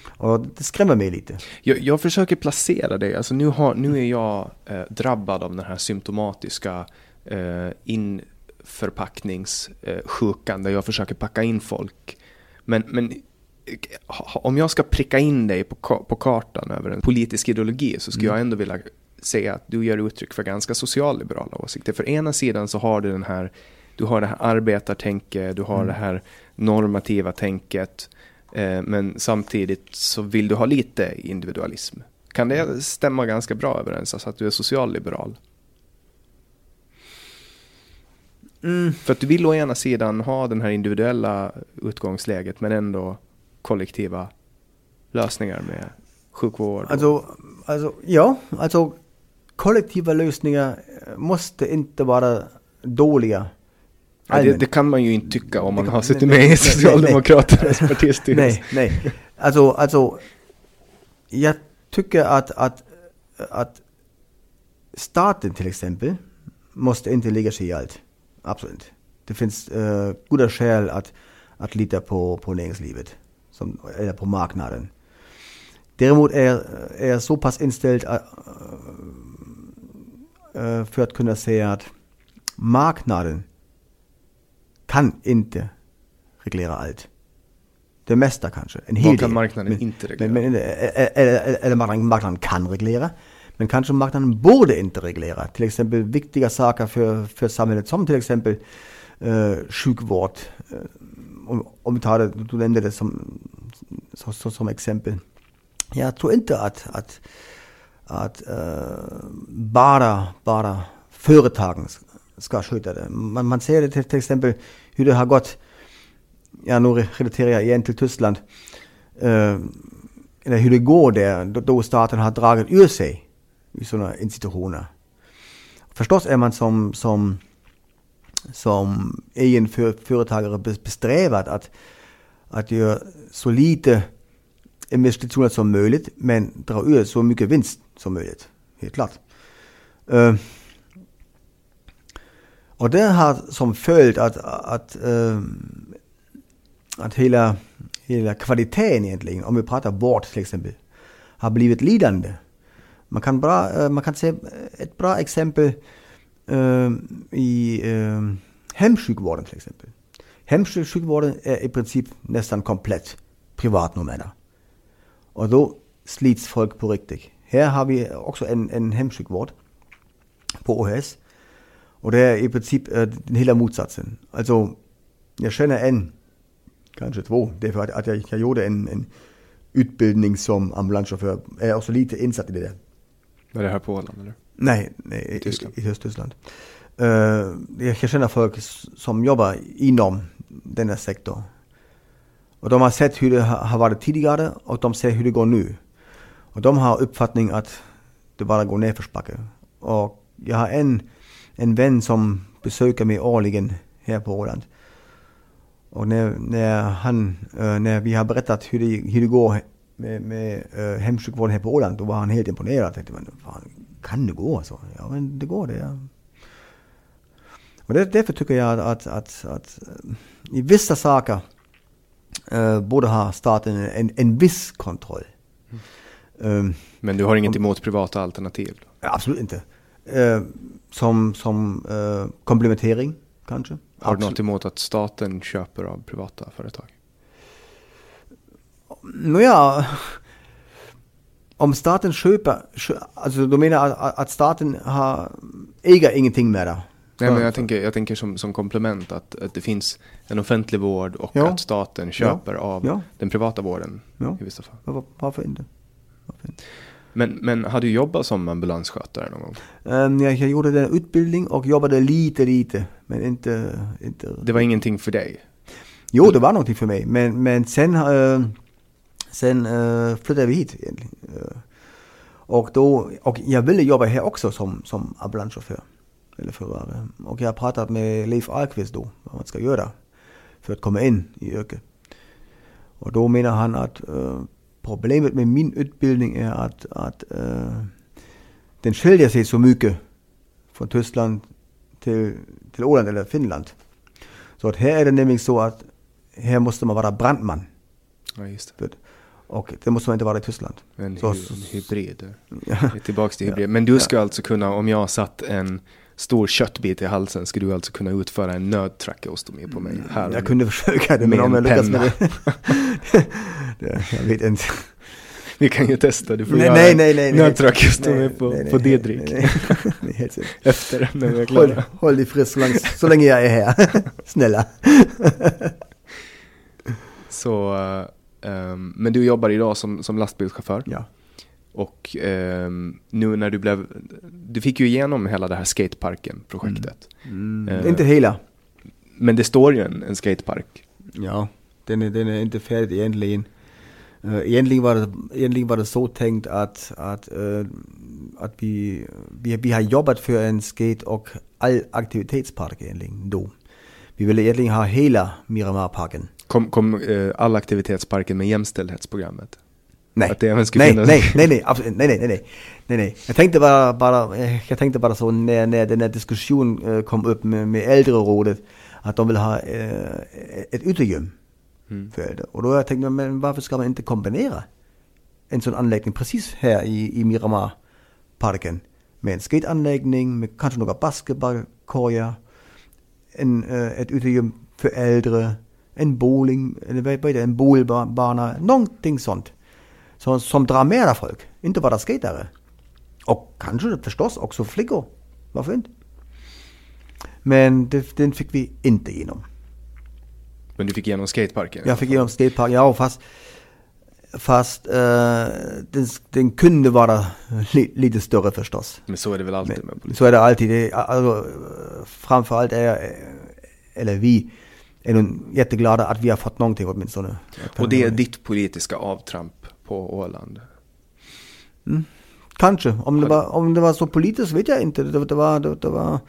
Och det skrämmer mig lite. Jag, jag försöker placera det. Alltså nu, har, nu är jag eh, drabbad av den här symptomatiska eh, införpackningssjukan eh, där jag försöker packa in folk. Men, men om jag ska pricka in dig på, på kartan över en politisk ideologi så skulle mm. jag ändå vilja säga att du ger uttryck för ganska socialliberala åsikter. För ena sidan så har du den här du har det här arbetartänket, du har mm. det här normativa tänket. Eh, men samtidigt så vill du ha lite individualism. Kan det stämma ganska bra överens, alltså att du är socialliberal? Mm. För att du vill å ena sidan ha den här individuella utgångsläget men ändå kollektiva lösningar med sjukvård? Alltså, alltså, ja, alltså kollektiva lösningar måste inte vara dåliga Ja, det, det, kan man ju inte tycka om man har suttit med i Socialdemokraternas [LAUGHS] partistyrelse. Nej, nej. Alltså, alltså, jag tycker att, att, att staten till exempel måste inte lägga sig i allt. Absolut. Det finns uh, goda skäl att, att lita på, på näringslivet, som, eller på marknaden. Däremot är, är så pass inställd uh, uh, för att kunna säga att marknaden kan inte reglera allt. Det mesta kanske. En hel Vad kan marknaden men, inte reglera? Men, men, eller, eller marknaden kan reglera. Men kanske marknaden borde inte reglera. Till exempel viktiga saker för, för samhället som till exempel eh, sjukvård. Eh, om, om vi tar det, du nämnde det som, så, så, som exempel. Jag tror inte att, att, att eh, bara, bara företagen ska sköta. Man, man ser det till, till exempel hur. Ja, nu relaterar jag igen till Tyskland. Uh, eller hur det går där då, staten har dragit ur i sådana institutioner. Förstås är man som, som, som egen för, företagare besträvad att, att göra så lite investitioner som möjligt men dra ur så mycket vinst som möjligt. Helt klart. Uh, och det har som följd att, att, uh, att hela, hela kvaliteten egentligen, om vi pratar vård till exempel, har blivit lidande. Man kan, bra, äh, man kan se ett bra exempel äh, i äh, hemsjukvården till exempel. Hemsjukvården är i princip nästan komplett privat numera. Och då slits folk på riktigt. Här har vi också en, en hemsjukvård på OHS och det är i princip äh, den hela motsatsen. Alltså, jag känner en, kanske därför att, att jag, jag gjorde en, en utbildning som ambulanschaufför. Jag är också lite insatt i det. Var det här på Åland eller? Nej, nej Tyskland. i, i Östtyskland. Uh, jag känner folk som jobbar inom denna sektor. Och de har sett hur det har varit tidigare och de ser hur det går nu. Och de har uppfattning att det bara går nedförsbacke. Och jag har en en vän som besöker mig årligen här på Åland. Och när, när han, äh, när vi har berättat hur det, hur det går med, med äh, hemsjukvården här på Åland, då var han helt imponerad. Jag tänkte, men fan, kan det gå? Så, ja, men det går det. Ja. Och det, därför tycker jag att, att, att, att i vissa saker äh, borde ha staten en, en viss kontroll. Mm. Men du har inget emot privata alternativ? Absolut inte. Uh, som som uh, komplementering kanske. Har du något emot att staten köper av privata företag? Nåja, om staten köper, alltså du menar att, att staten har, äger ingenting det? Nej, men jag tänker, jag tänker som, som komplement att, att det finns en offentlig vård och ja. att staten köper ja. av ja. den privata vården i vissa fall. Var, varför inte? Varför inte? Men, men har du jobbat som ambulansskötare någon gång? Um, jag, jag gjorde den utbildning och jobbade lite, lite. Men inte, inte... Det var ingenting för dig? Jo, det var någonting för mig. Men, men sen, uh, sen uh, flyttade vi hit egentligen. Uh, och, då, och jag ville jobba här också som, som ambulanschaufför. Eller förare. Och jag har pratat med Leif Ahlqvist då, vad man ska göra för att komma in i yrket. Och då menar han att uh, problemet med min utbildning är att, att uh, den skiljer sig så mycket från Tyskland till, till Åland eller Finland. Så att här är det nämligen så att här måste man vara brandman. Ja, just det. Och det måste man inte vara i Tyskland. En, så, hy en hybrid. Ja. Tillbaks till hybrid. Men du ska ja. alltså kunna, om jag satt en stor köttbit i halsen skulle du alltså kunna utföra en nödtrakeostomi på mig. Här jag kunde försöka det, men om jag lyckas med det. [LAUGHS] det. Jag vet inte. Vi kan ju testa, du får nej, göra nej, nej, nej, nödtrakeostomi på, nej, på Didrik. Efter när vi är klara. Håll, håll dig frisk så länge, så länge jag är här. [LAUGHS] Snälla. så, um, men du jobbar idag som, som lastbilschaufför. Ja. Och eh, nu när du blev, du fick ju igenom hela det här skateparken-projektet. Mm. Mm. Eh, inte hela. Men det står ju en, en skatepark. Ja, den är, den är inte färdig egentligen. Uh, egentligen, var det, egentligen var det så tänkt att, att, uh, att vi, vi, vi har jobbat för en skate och all aktivitetspark egentligen då. Vi ville egentligen ha hela Miramarparken. Kom, kom uh, all aktivitetsparken med jämställdhetsprogrammet? Nej. Att det även nej, finnas. nej, nej, nej, absolut, nej, nej, nej, nej, nej. Jag tänkte bara, bara, jag tänkte bara så när, när den här diskussionen eh, kom upp med, med äldrerådet, att de vill ha äh, ett utegym mm. för äldre. Och då jag tänkte jag, men varför ska man inte kombinera en sån anläggning precis här i, i Miramar-parken med en skateanläggning, med kanske några basketbollkorgar, en, ett utegym för äldre, en bowling, eller vad är det, en bowlbana, någonting sånt som, som drar mera folk. Inte bara skatare. Och kanske förstås också flickor. Varför inte? Men det, den fick vi inte igenom. Men du fick igenom skateparken? Jag fick igenom skateparken, ja fast Fast uh, den, den, kunde vara li, lite större förstås. Men så är det väl alltid med politik? Så är det alltid. Det, alltså, framförallt är, eller vi, är nog jätteglada att vi har fått någonting åtminstone. Och det är ditt politiska avtramp på Åland? Mm. Kanske. Om det, var, om det var så politiskt vet jag inte. Det, det var... Det, det var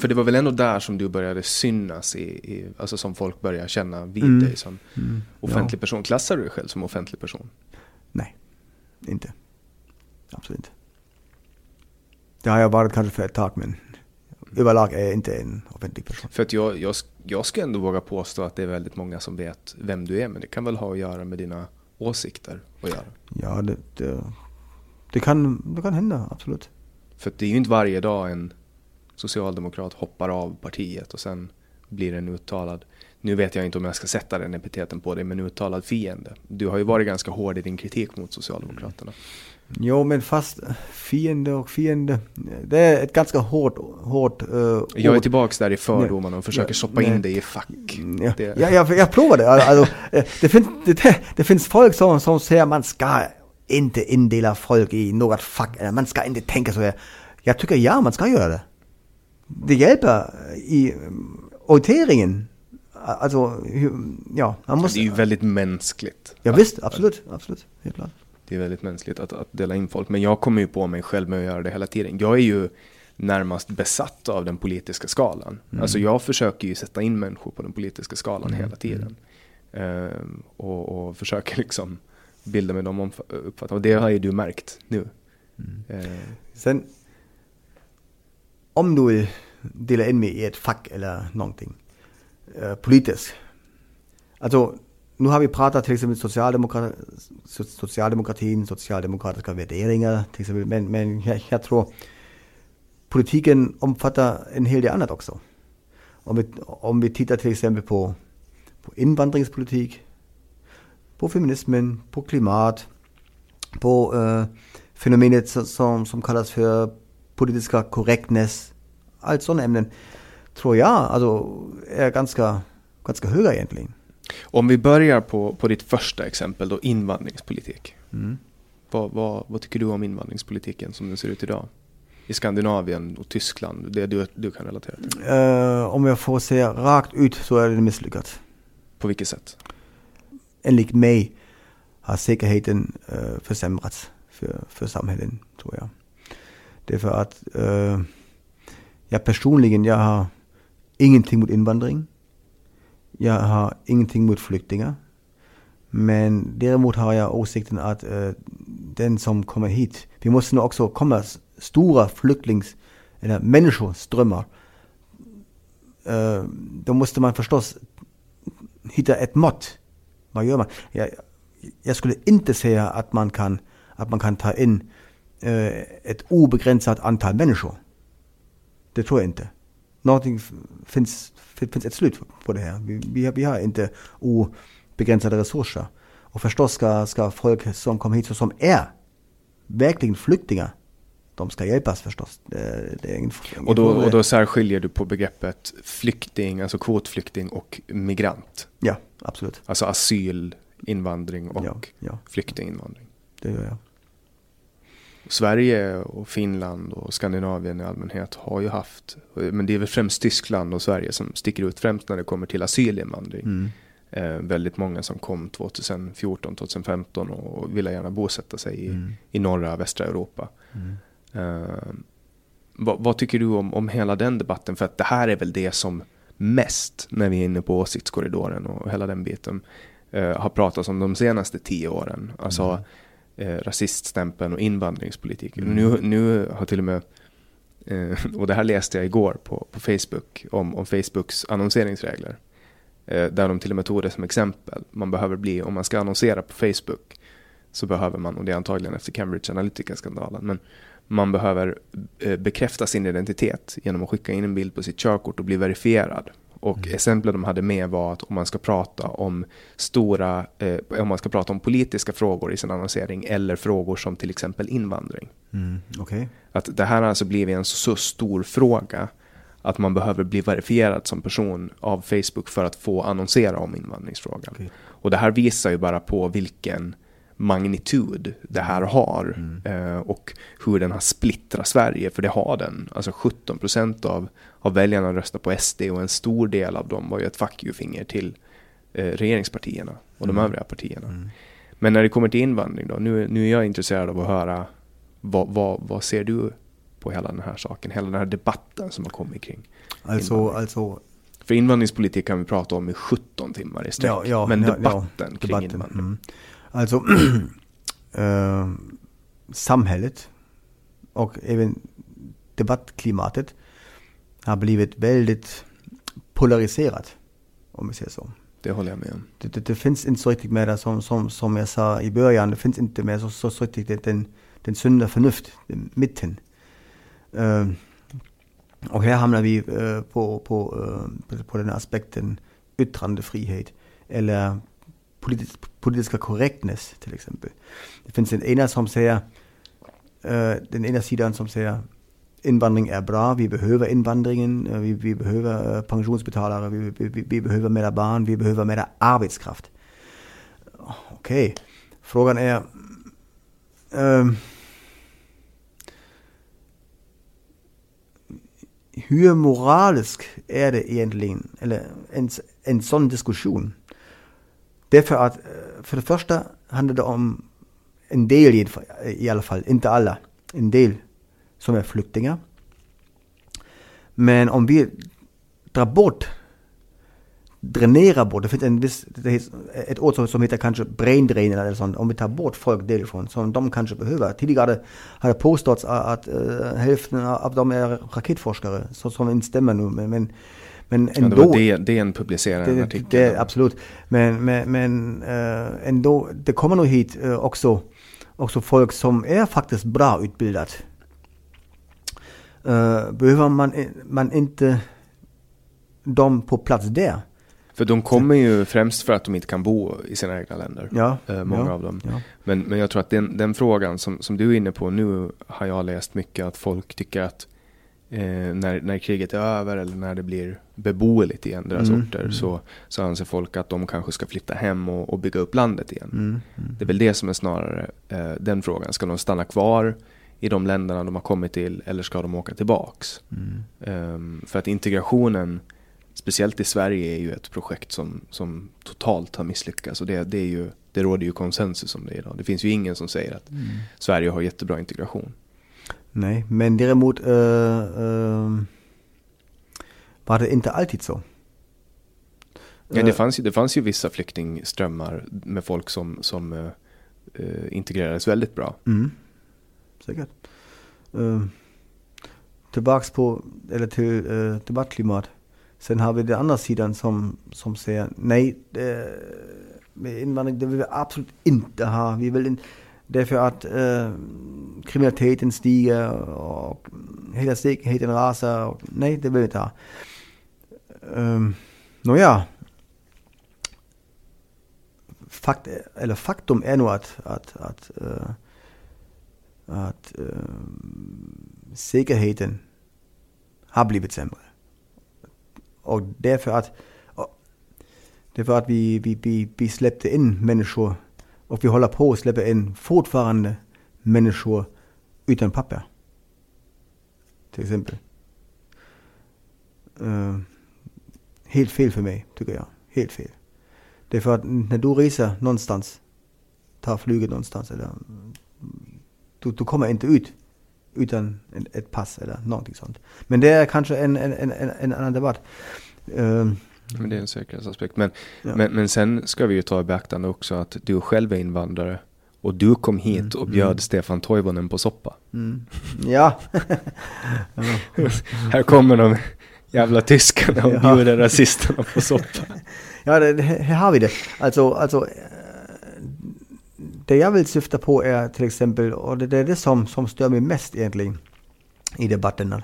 för det var väl ändå där som du började synas i, i alltså som folk började känna vid mm. dig som mm. offentlig ja. person. Klassar du dig själv som offentlig person? Nej, inte. Absolut inte. Det har jag varit kanske för ett tag men överlag är jag inte en offentlig person. För att jag, jag, jag ska ändå våga påstå att det är väldigt många som vet vem du är, men det kan väl ha att göra med dina åsikter att göra? Ja, det, det, det kan, det kan hända, absolut. För det är ju inte varje dag en socialdemokrat hoppar av partiet och sen blir en uttalad, nu vet jag inte om jag ska sätta den epiteten på dig, men uttalad fiende. Du har ju varit ganska hård i din kritik mot Socialdemokraterna. Mm. Jo, men fast fiende och fiende, det är ett ganska hårt, hårt uh, Jag är tillbaks där i fördomarna och försöker stoppa in det i fack. Mm, ja, det. ja jag, jag provar det. Alltså, eh, det, finns, det, det finns folk som, som säger att man ska inte indela folk i något fack, eller man ska inte tänka så här. Jag tycker ja, man ska göra det. Det hjälper i orienteringen. Alltså, ja. Man måste, det är ju väldigt mänskligt. Ja visst, absolut, absolut, helt klart det är väldigt mänskligt att, att dela in folk. Men jag kommer ju på mig själv med att göra det hela tiden. Jag är ju närmast besatt av den politiska skalan. Mm. Alltså jag försöker ju sätta in människor på den politiska skalan Mm. hela tiden. Ehm, och, och försöker liksom bilda med de uppfattningarna. Och det har ju du märkt nu. Mm. Ehm, Sen, om du vill dela in mig i ett fack eller någonting eh, politiskt. Alltså, nu har vi pratat till exempel socialdemokra so- socialdemokratin, socialdemokratiska värderingar till exempel. Men, men jag, jag tror politiken omfattar en hel del annat också. Om vi, om vi tittar till exempel på, på invandringspolitik, på feminismen, på klimat, på eh, fenomenet som- som, kallas för politiska korrektness. Allt sådana ämnen tror jag alltså, är ganska, ganska höga. Om vi börjar på, på ditt första exempel då, invandringspolitik. Mm. Vad, vad, vad tycker du om invandringspolitiken som den ser ut idag? I Skandinavien och Tyskland, det du, du kan relatera till. Eh, om jag får säga rakt ut så är det misslyckat. På vilket sätt? Enligt mig har säkerheten eh, försämrats för, för samhällen, tror jag. Det är för att eh, jag personligen, jag har ingenting mot invandring. Jag har ingenting mot flyktingar. Men däremot har jag åsikten att eh, den som kommer hit, vi måste nog också komma s- stora flyktings eller människoströmmar. Eh, då måste man förstås hitta ett mått. Vad gör man? Jag, jag skulle inte säga att man kan, att man kan ta in eh, ett obegränsat antal människor. Det tror jag inte. Någonting finns, finns ett slut på det här. Vi, vi, har- vi har inte obegränsade resurser. Och förstås ska, ska folk som kommer hit och som är verkligen flyktingar, de ska hjälpas förstås. Det, det ingen, ingen Och då, och då särskiljer du på begreppet flykting, alltså kvotflykting och migrant. Ja, absolut. Alltså asyl, invandring och Ja, ja. flyktinginvandring. Det gör jag. Sverige och Finland och Skandinavien i allmänhet har ju haft, men det är väl främst Tyskland och Sverige som sticker ut främst när det kommer till asylinvandring. Mm. Eh, väldigt många som kom 2014, 2015 och ville gärna bosätta sig i, Mm. i norra, västra Europa. Eh, vad, vad tycker du om, om hela den debatten? För att det här är väl det som mest, när vi är inne på åsiktskorridoren och hela den biten, eh, har pratats om de senaste tio åren. Alltså eh, rasiststämpeln och invandringspolitiken. Nu, nu har till och med, eh, [LAUGHS] och det här läste jag igår på, på Facebook, om, om Facebooks annonseringsregler. Eh, där de till och med tog det som exempel. Man behöver bli, om man ska annonsera på Facebook, så behöver man, och det är antagligen efter Cambridge Analytica-skandalen, men man behöver eh, bekräfta sin identitet genom att skicka in en bild på sitt körkort och bli verifierad. Och exemplen de hade med var att om man ska prata om stora, eh, om man ska prata om politiska frågor i sin annonsering eller frågor som till exempel invandring. Mm. Okej. Att det här har alltså blivit en så stor fråga att man behöver bli verifierad som person av Facebook för att få annonsera om invandringsfrågan. Okej. Och det här visar ju bara på vilken magnitud det här har eh, och hur den har splittrat Sverige, för det har den. Alltså 17 procent av, av väljarna röstar på SD och en stor del av dem var ju ett fuck you-finger till eh, regeringspartierna och de övriga partierna. Men när det kommer till invandring då, nu, nu är jag intresserad av att höra vad, vad, vad ser du på hela den här saken, hela den här debatten som har kommit kring Alltså, invandring? alltså För invandringspolitik kan vi prata om i 17 timmar i sträck. men ja, debatten kring debatten, invandring. Alltså, [CLEARS THROAT] eh, samhället och även debattklimatet har blivit väldigt polariserat, om vi säger så. Det håller jag med om. Det, det, det finns inte så riktigt det som, som, som jag sa i början, det finns inte med så, så, så riktigt den, den sunda förnuft, den mitten. Eh, och här hamnar vi eh, på, på, på, på den aspekten yttrandefrihet eller politisk, politiska korrektness till exempel. Det finns den ena som säger, eh, den ena sidan som säger invandring är bra, vi behöver invandringen, eh, vi, vi behöver eh, pensionsbetalare, vi, vi, vi, behöver mera barn, vi behöver mera arbetskraft. Okej, frågan är, ehm, hur moralisk är det egentligen, eller en, en sån diskussion? Därför att, för det första handlar det om en del i, alla fall, inte alla, en del som är flyktingar. Men om vi drar bort, dränerar bort, det finns en viss, det ett ord som, som heter kanske brain drain eller sånt, om vi tar bort folk därifrån som de kanske behöver. Tidigare har det påståtts att, att uh, hälften av dem är raketforskare, så som inte stämmer nu. Men, men, men ändå, ja, det var DN publicerade en artikel. Det, absolut. Men, men, men uh, ändå, det kommer nog hit uh, också, också folk som är faktiskt bra utbildat. Uh, behöver man, man inte dem på plats där? För de kommer ju främst för att de inte kan bo i sina egna länder. Ja, eh, många ja, av dem. Ja. Men, men jag tror att den, den frågan som, som du är inne på nu har jag läst mycket att folk tycker att eh, när, när kriget är över eller när det blir beboeligt igen, deras Mm, orter, mm. Så, så anser folk att de kanske ska flytta hem och, och bygga upp landet igen. Mm, mm. Det är väl det som är snarare eh, den frågan. Ska de stanna kvar i de länderna de har kommit till eller ska de åka tillbaks? Ehm, för att integrationen, speciellt i Sverige, är ju ett projekt som, som totalt har misslyckats. Och det, det, är ju, det råder ju konsensus om det idag. Det finns ju ingen som säger att Mm. Sverige har jättebra integration. Nej, men däremot äh, äh, var det inte alltid så. Ja, det, Eh, fanns ju, det fanns ju vissa flyktingströmmar med folk som, som eh, integrerades väldigt bra. Mm. Säkert. Tillbaks på, eller till uh, debattklimat. Sen har vi den andra sidan som, som säger nej, det, invandring det vill vi absolut inte ha. Vi vill in, därför att uh, kriminaliteten stiger och hela säkerheten rasar. Och, nej, det vill vi inte ha. Um, Nåja. Fakt, eller faktum är nog att, att, att uh, att uh, säkerheten har blivit sämre. Och därför att, därför att vi, vi, vi, vi släppte in människor och vi håller på att släppa in fortfarande människor utan papper. Till exempel. Uh, øh, helt fel för mig, tycker jag. Helt fel. Därför att när du reser någonstans, tar flyget någonstans eller du, du kommer inte ut utan ett pass eller någonting sånt. Men det är kanske en, en, en, en, annan debatt. Uh, øh, men det är en säkerhetsaspekt. Men, Ja. men, men sen ska vi ju ta i beaktande också att du själv är invandrare. Och du kom hit och bjöd Stefan Toivonen på soppa. mm, ja. [LAUGHS] Här kommer de jävla tyskarna och Ja. bjuder rasisterna på soppa. [LAUGHS] ja, det, det, här har vi det. Alltså, alltså eh, det jag vill syfta på är till exempel, och det, det är det som, som stör mig mest egentligen i debatten, att,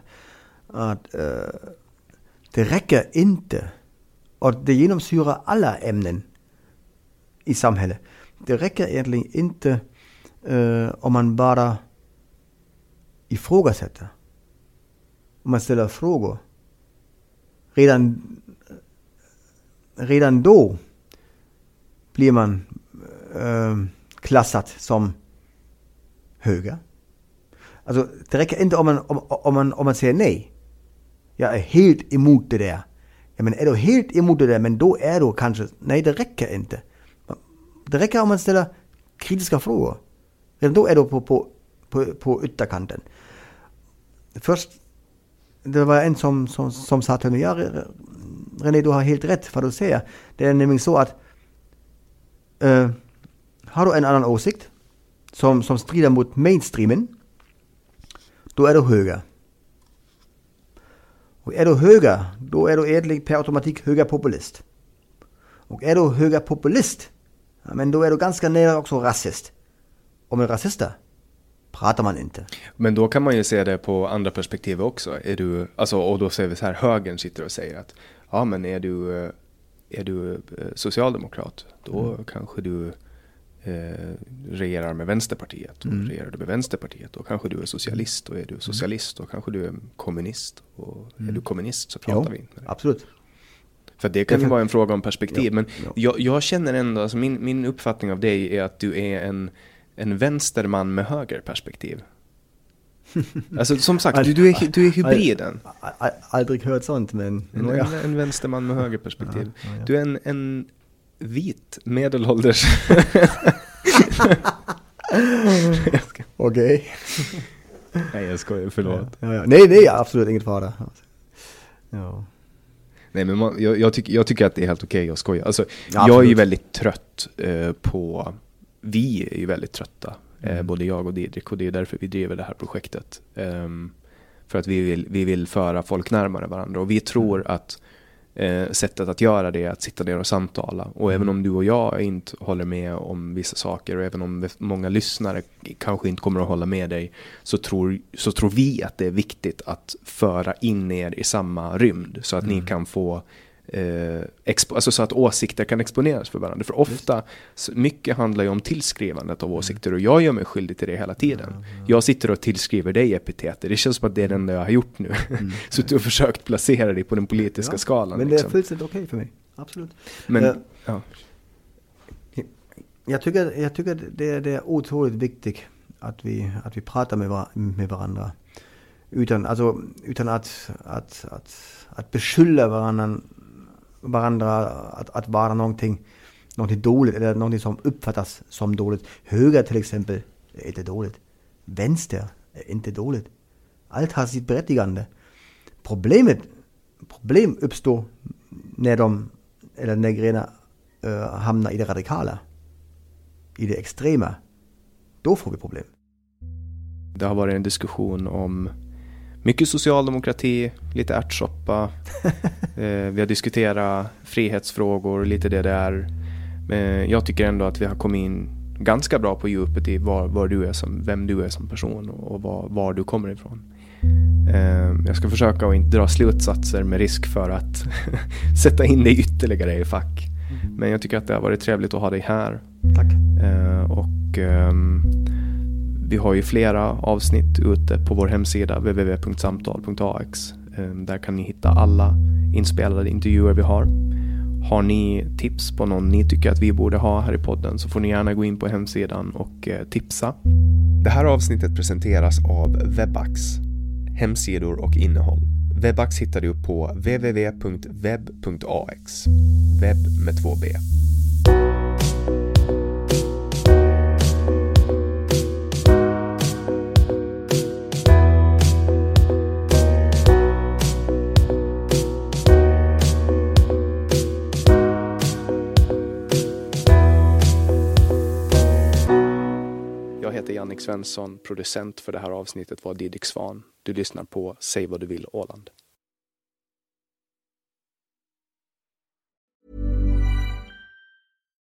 att eh, det räcker inte, och det genomsyrar alla ämnen i samhället. Det räcker egentligen inte eh, om man bara ifrågasätter. Om man ställer frågor. Redan, redan då blir man eh, klassat som höger. Alltså det räcker inte om man, om, om, man, om man säger nej. Jag är helt emot det där. Ja, men är du helt emot det där, men då är du kanske, nej det räcker inte. Det räcker om man ställer kritiska frågor. Redan då är du på, på, på, på ytterkanten. Först, det var en som, som, som sa till mig, ja René du har helt rätt vad du säger. Det är nämligen så att äh, har du en annan åsikt som, som strider mot mainstreamen, då är du höger. Och är du höger, då är du egentligen per automatik högerpopulist. Och är du högerpopulist, ja, men då är du ganska nära också rasist. Och med rasister pratar man inte. Men då kan man ju se det på andra perspektiv också. Är du, alltså, och då ser vi så här, högern sitter och säger att ja men är du, eh, är du eh, socialdemokrat, då kanske du eh, regerar med Vänsterpartiet. Och regerar du med Vänsterpartiet, då kanske du är socialist. Och är du socialist, då kanske du är kommunist. Och är du kommunist så pratar vi inte med dig. absolut. För det kan ju vara en fråga om perspektiv. Ja, men ja. Jag, jag känner ändå, alltså min, min uppfattning av dig är att du är en, en vänsterman med högerperspektiv. [LAUGHS] alltså som sagt, du, du, är, du är hybriden. Aldrig hört sånt men... En, en, en vänsterman med ja, ja. Du är en, en vit medelålders... [LAUGHS] Okej. Nej jag skojar, förlåt. Ja, ja. Nej, nej, absolut inget fara. Ja. Nej men man, jag, jag, tycker, jag tycker att det är helt okej okay att skoja. Alltså, Ja, jag är ju väldigt trött eh, på, vi är ju väldigt trötta, eh, Mm. både jag och Didrik och det är därför vi driver det här projektet. Ehm, för att vi vill, vi vill föra folk närmare varandra och vi tror Mm. att eh, sättet att göra det är att sitta ner och samtala. Och även om du och jag inte håller med om vissa saker och även om många lyssnare kanske inte kommer att hålla med dig så tror, så tror vi att det är viktigt att föra in er i samma rymd så att ni kan få eh, expo- alltså så att åsikter kan exponeras för varandra. För ofta, så mycket handlar ju om tillskrivandet av åsikter och jag gör mig skyldig till det hela tiden. Jag sitter och tillskriver dig epiteter. Det känns som att det är det enda jag har gjort nu. [LAUGHS] Suttit och försökt placera dig på den politiska Ja, skalan. Men det är liksom. fullständigt okej för mig. Absolut. Men, Eh, ja. Jag tycker, jag tycker det, det är otroligt viktigt att vi, att vi pratar med, var, med varandra. Utan, alltså, utan att, att, att, att beskylla varandra, varandra att, att vara någonting, någonting dåligt eller någonting som uppfattas som dåligt. Höger till exempel är inte dåligt. Vänster är inte dåligt. Allt har sitt berättigande. Problemet, problem uppstår när de, eller när grenar äh, eh, hamnar i det radikala. I det extrema. Då får vi problem. Det har varit en diskussion om mycket socialdemokrati, lite ärtsoppa. [LAUGHS] eh, vi har diskuterat frihetsfrågor, lite det där. Men jag tycker ändå att vi har kommit in ganska bra på djupet i var, var du är som, vem du är som person och var, var du kommer ifrån. Eh, jag ska försöka att inte dra slutsatser med risk för att [LAUGHS] sätta in dig ytterligare i fack. Men jag tycker att det har varit trevligt att ha dig här. Tack. Eh, och ehm, vi har ju flera avsnitt ute på vår hemsida www.samtal.ax. Ehm, där kan ni hitta alla inspelade intervjuer vi har. Har ni tips på någon ni tycker att vi borde ha här i podden så får ni gärna gå in på hemsidan och eh, tipsa. Det här avsnittet presenteras av Webax. Hemsidor och innehåll. Webax hittar du på www.web.ax. Webb med två B. Henrik Svensson, producent för det här avsnittet var Didrik Svan. Du lyssnar på Säg vad du vill Åland.